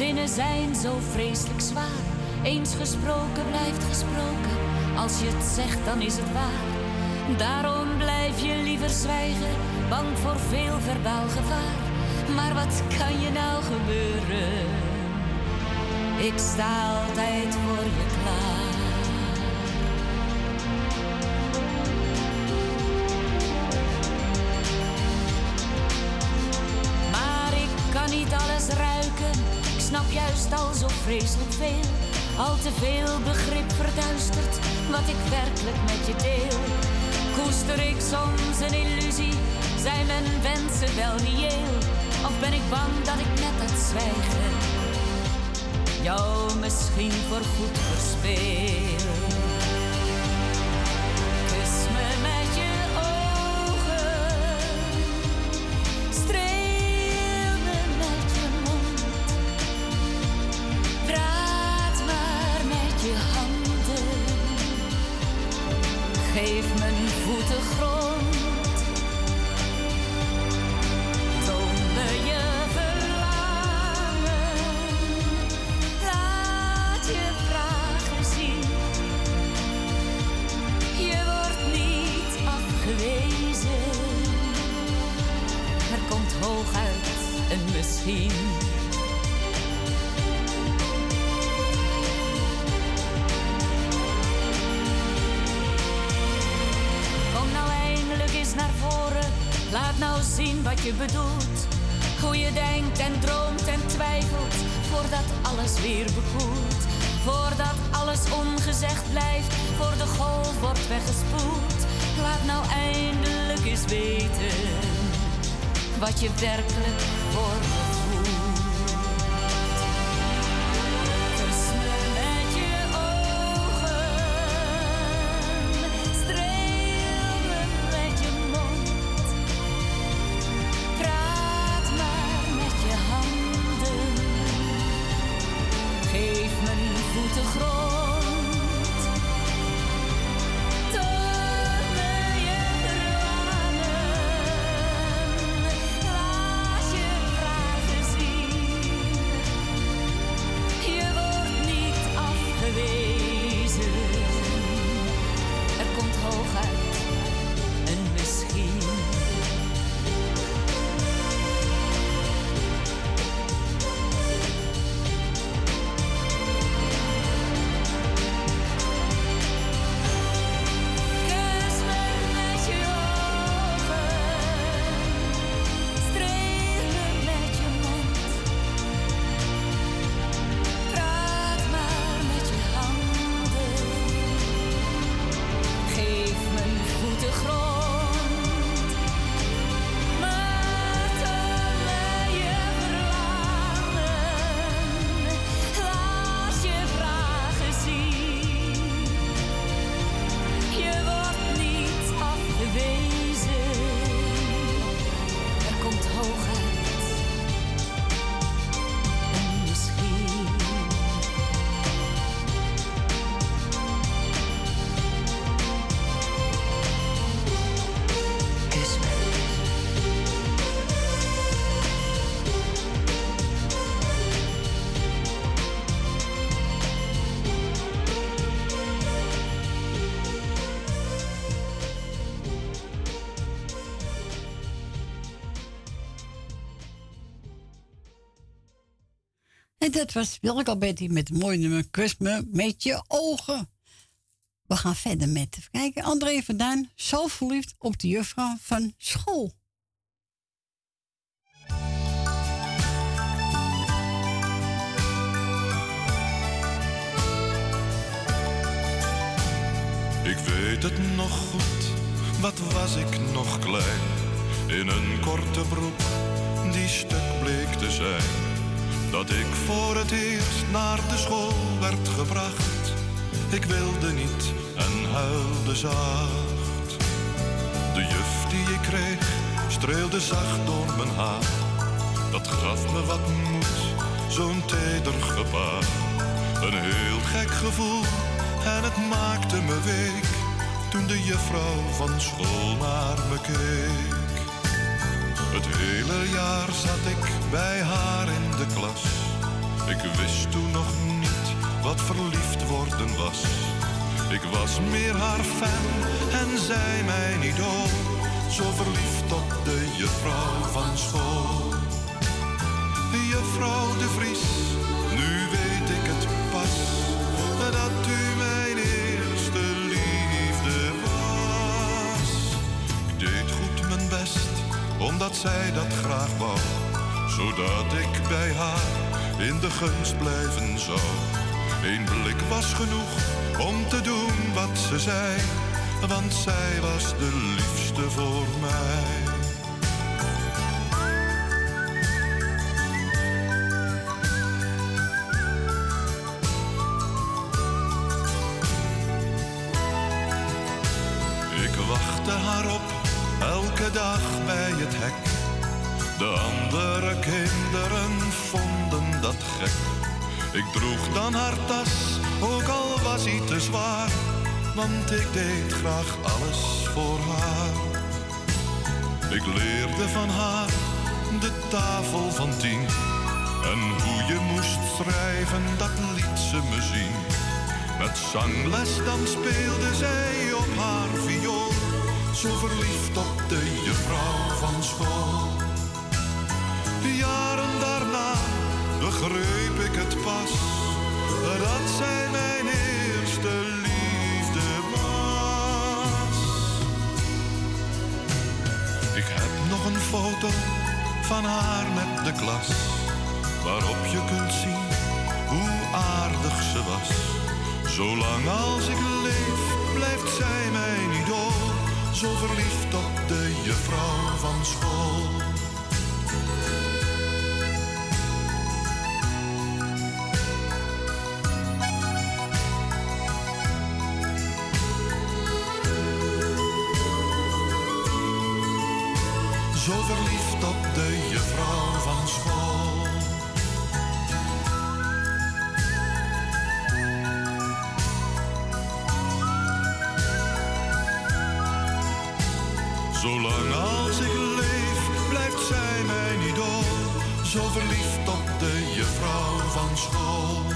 Zinnen zijn zo vreselijk zwaar. Eens gesproken blijft gesproken, als je het zegt dan is het waar. Daarom blijf je liever zwijgen, bang voor veel verbaal gevaar. Maar wat kan je nou gebeuren? Ik sta altijd voor je klaar. Juist al zo vreselijk veel. Al te veel begrip verduistert wat ik werkelijk met je deel. Koester ik soms een illusie? Zijn mijn wensen wel reëel? Of ben ik bang dat ik met dat zwijgen jou misschien voorgoed verspeel? En dat was Wilke Betty met het mooie nummer Kus me met je ogen. We gaan verder met, even kijken, André van zo verliefd op de juffrouw van school. Ik weet het nog goed, Wat was ik nog klein in een korte broek die stuk bleek te zijn. Dat ik voor het eerst naar de school werd gebracht. Ik wilde niet en huilde zacht. De juf die ik kreeg streelde zacht door mijn haar. Dat gaf me wat moed, zo'n teder gebaar. Een heel gek gevoel en het maakte me week. Toen de juffrouw van school naar me keek. Het hele jaar zat ik bij haar in de klas. Ik wist toen nog niet wat verliefd worden was. Ik was meer haar fan en zij mijn idool. Zo verliefd op de juffrouw van school. Zij dat graag wou. Zodat ik bij haar in de gunst blijven zou. Eén blik was genoeg om te doen wat ze zei. Want zij was de liefste voor mij. Ik droeg dan haar tas, ook al was hij te zwaar. Want ik deed graag alles voor haar. Ik leerde van haar de tafel van tien. En hoe je moest schrijven, dat liet ze me zien. Met zangles dan speelde zij op haar viool. Zo verliefd op de juffrouw van school. Jaren daarna begreep pas. Dat zij mijn eerste liefde was. Ik heb nog een foto van haar met de klas. Waarop je kunt zien hoe aardig ze was. Zolang als ik leef, blijft zij mijn idool. Zo verliefd op de juffrouw van school. Zo verliefd op de juffrouw van school.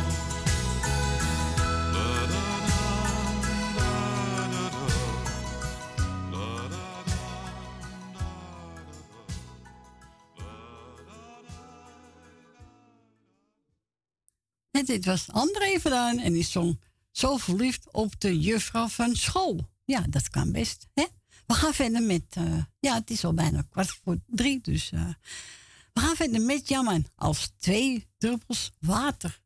Dit was André Verdaan en die zong Zo verliefd op de juffrouw van school. Ja, dat kan best. Hè? We gaan verder met, eh, ja, het is al bijna kwart voor drie, dus eh, we gaan verder met Jammer als twee druppels water.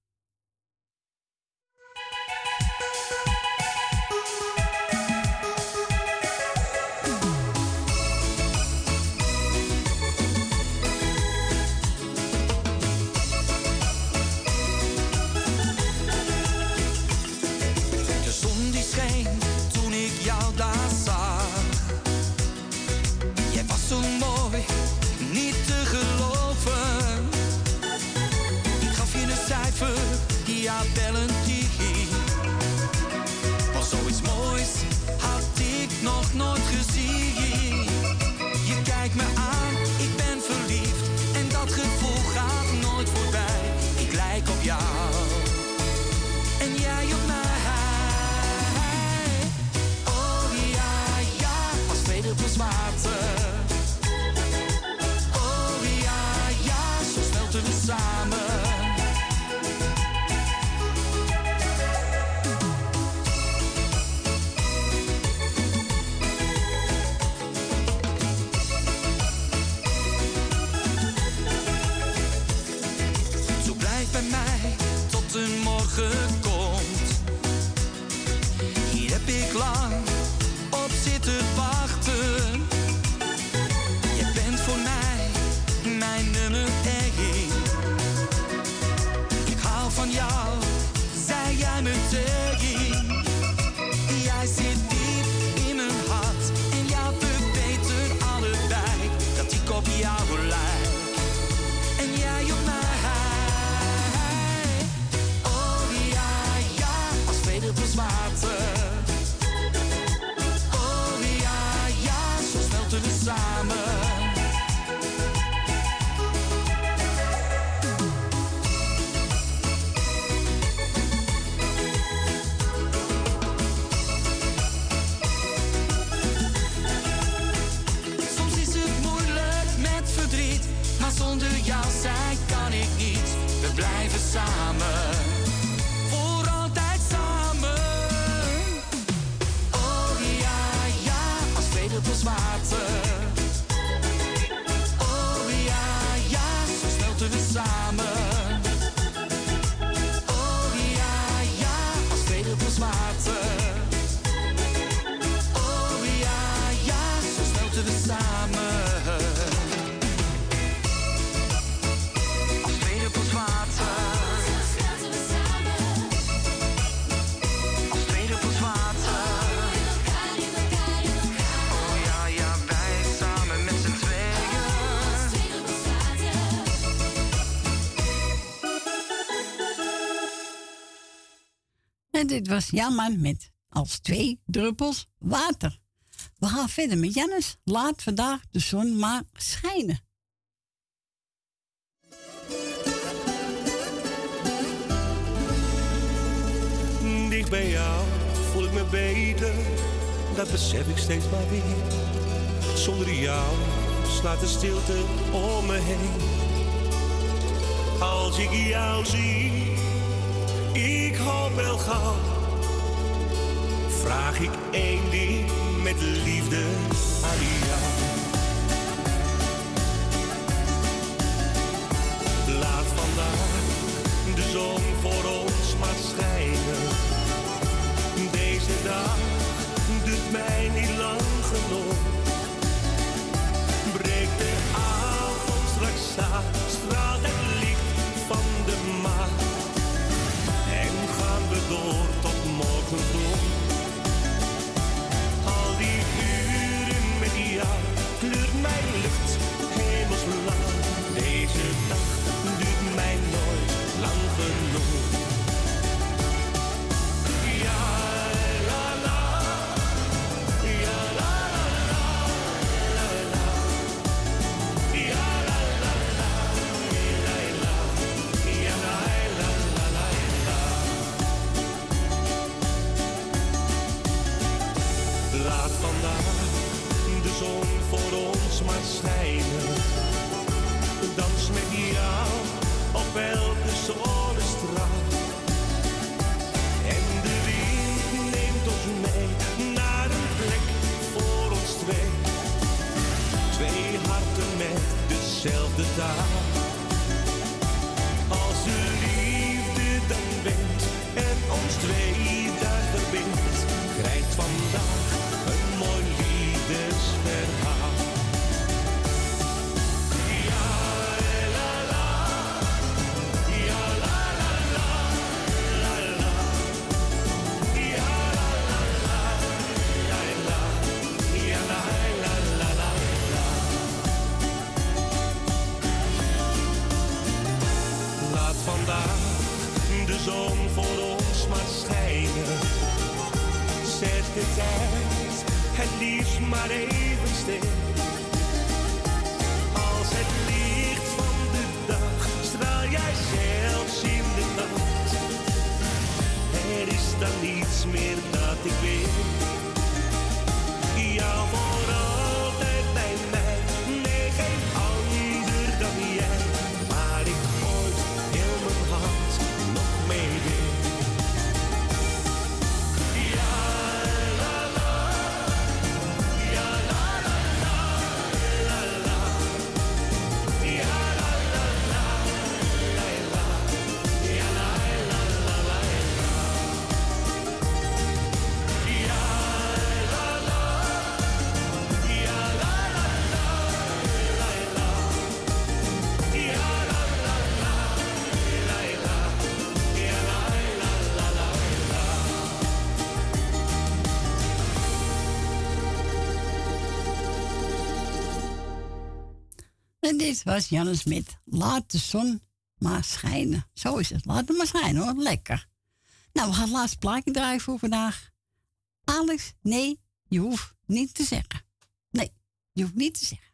En dit was Jammer met als twee druppels water. We gaan verder met Jannes. Laat vandaag de zon maar schijnen. Dicht bij jou voel ik me beter, dat besef ik steeds maar weer. Zonder jou slaat de stilte om me heen. Als ik jou zie, ik hoop wel gauw. Vraag ik één ding met liefde aan jou. Laat vandaag de zon voor ons maar schijnen. Deze dag dezelfde taal. Als de liefde dan wint en ons twee Het liefst maar even stil. Als het licht van de dag straal jij zelfs in de nacht. Er is dan niets meer dat ik wil. Dit was Jannes met Laat de zon maar schijnen. Zo is het. Laat het maar schijnen hoor. Lekker. Nou, we gaan het laatste plaatje draaien voor vandaag. Alex, nee, je hoeft niet te zeggen. Nee, je hoeft niet te zeggen.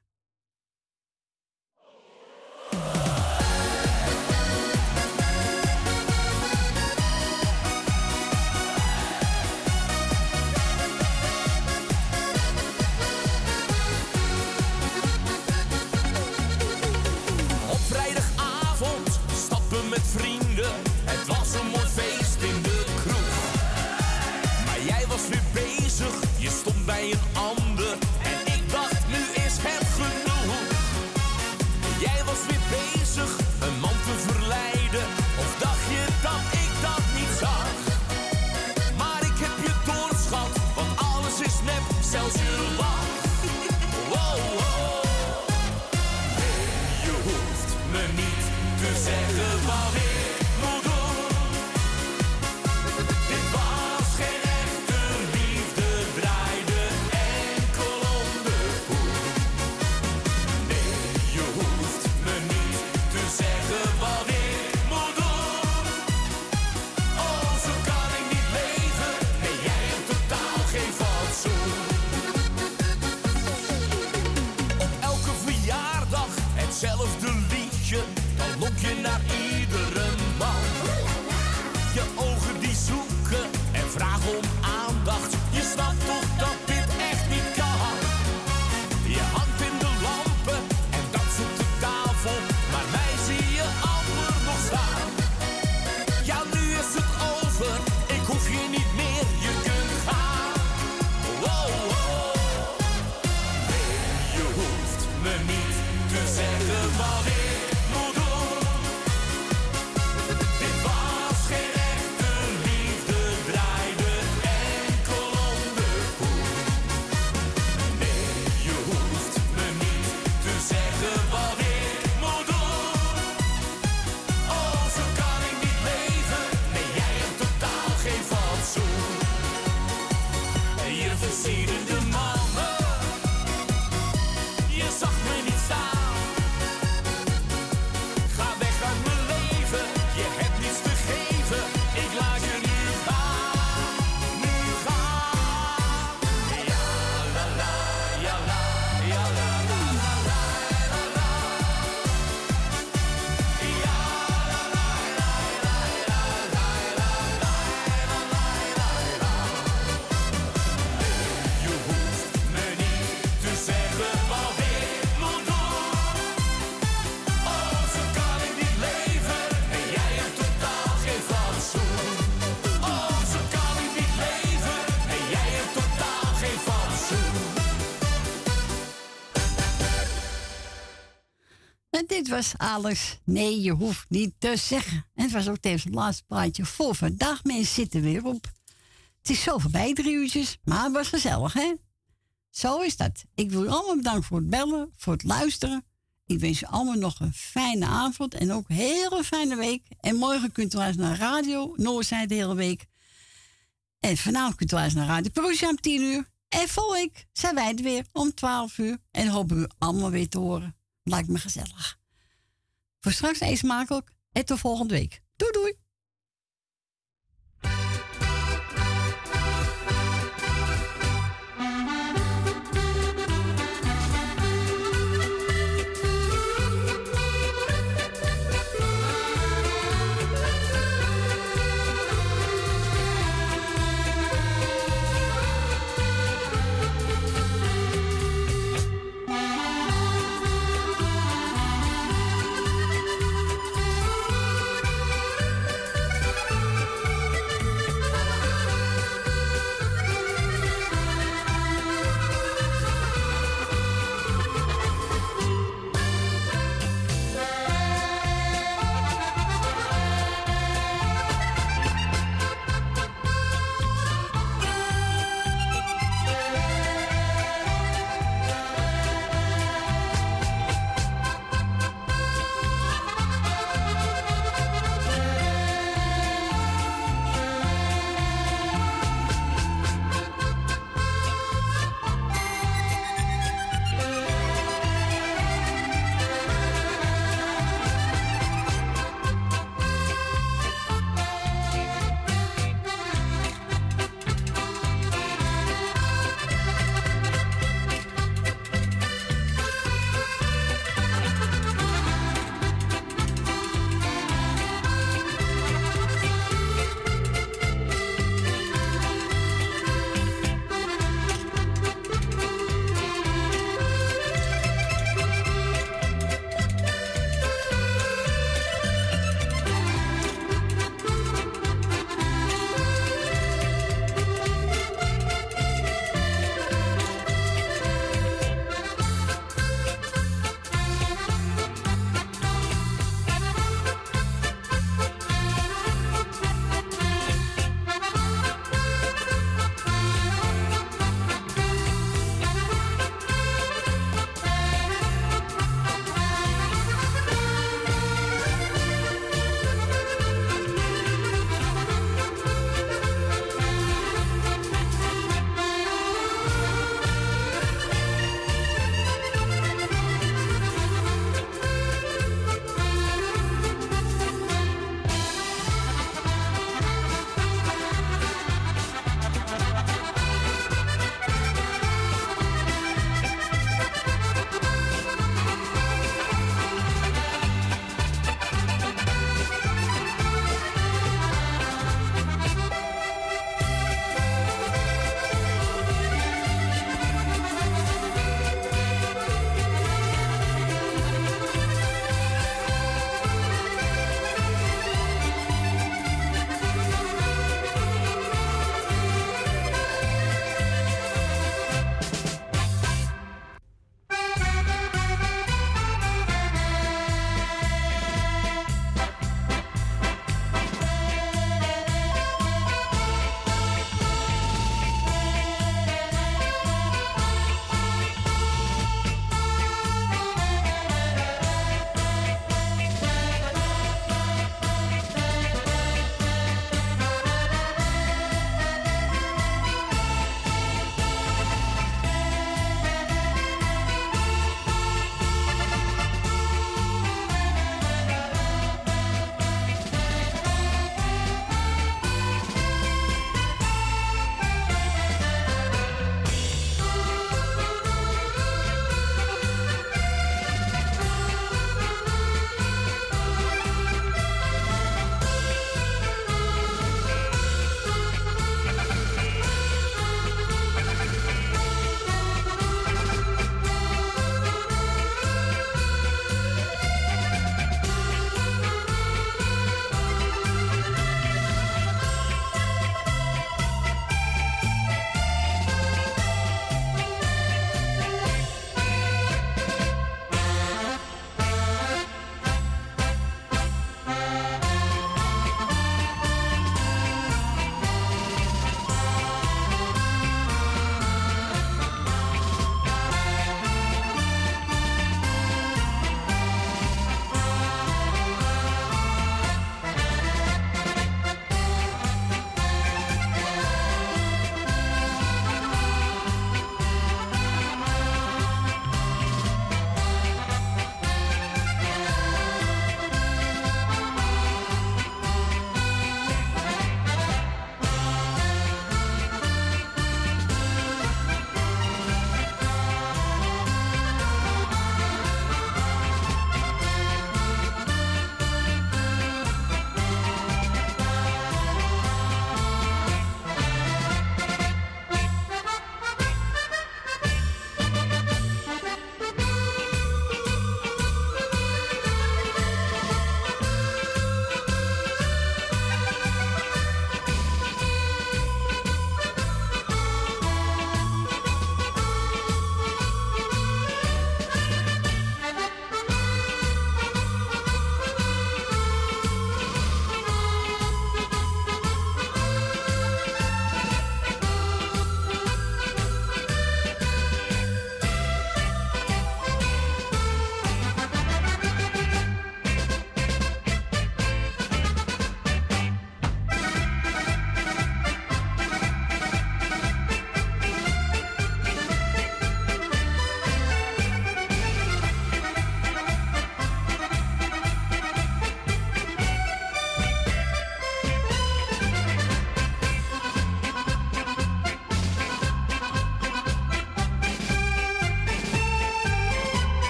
bij een ander. Was alles. Nee, je hoeft niet te zeggen. En het was ook deze het laatste plaatje voor vandaag. Mensen zitten weer op. Het is zo voorbij, drie uurtjes. Maar het was gezellig, hè? Zo is dat. Ik wil allemaal bedanken voor het bellen, voor het luisteren. Ik wens u allemaal nog een fijne avond en ook een hele fijne week. En morgen kunt u luisteren naar Radio Noordzij de hele week. En vanavond kunt u luisteren naar Radio Perugia om 10 uur. En volgende week zijn wij er weer om 12 uur. En hopen u allemaal weer te horen. Lijkt me gezellig. Voor straks eens smakelijk en tot volgende week. Doei doei!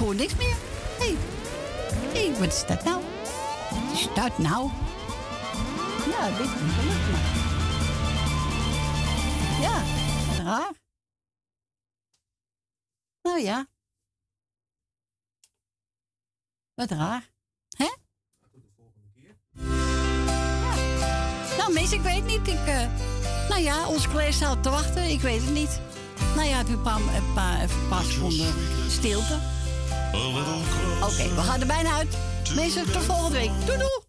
Hoor niks meer. Hé, hey. hey, wat is dat nou? Wat is dat nou? Ja, dit is niet maar. Ja, wat raar. Nou ja. Wat raar. Hè? Ja. Nou, mensen, ik weet niet. Ik, eh, nou ja, onze collega staat te wachten. Ik weet het niet. Nou ja, een paar, een paar, een paar seconden stilte. Oké, we gaan er bijna uit. Mensen, tot volgende week. Doei doei!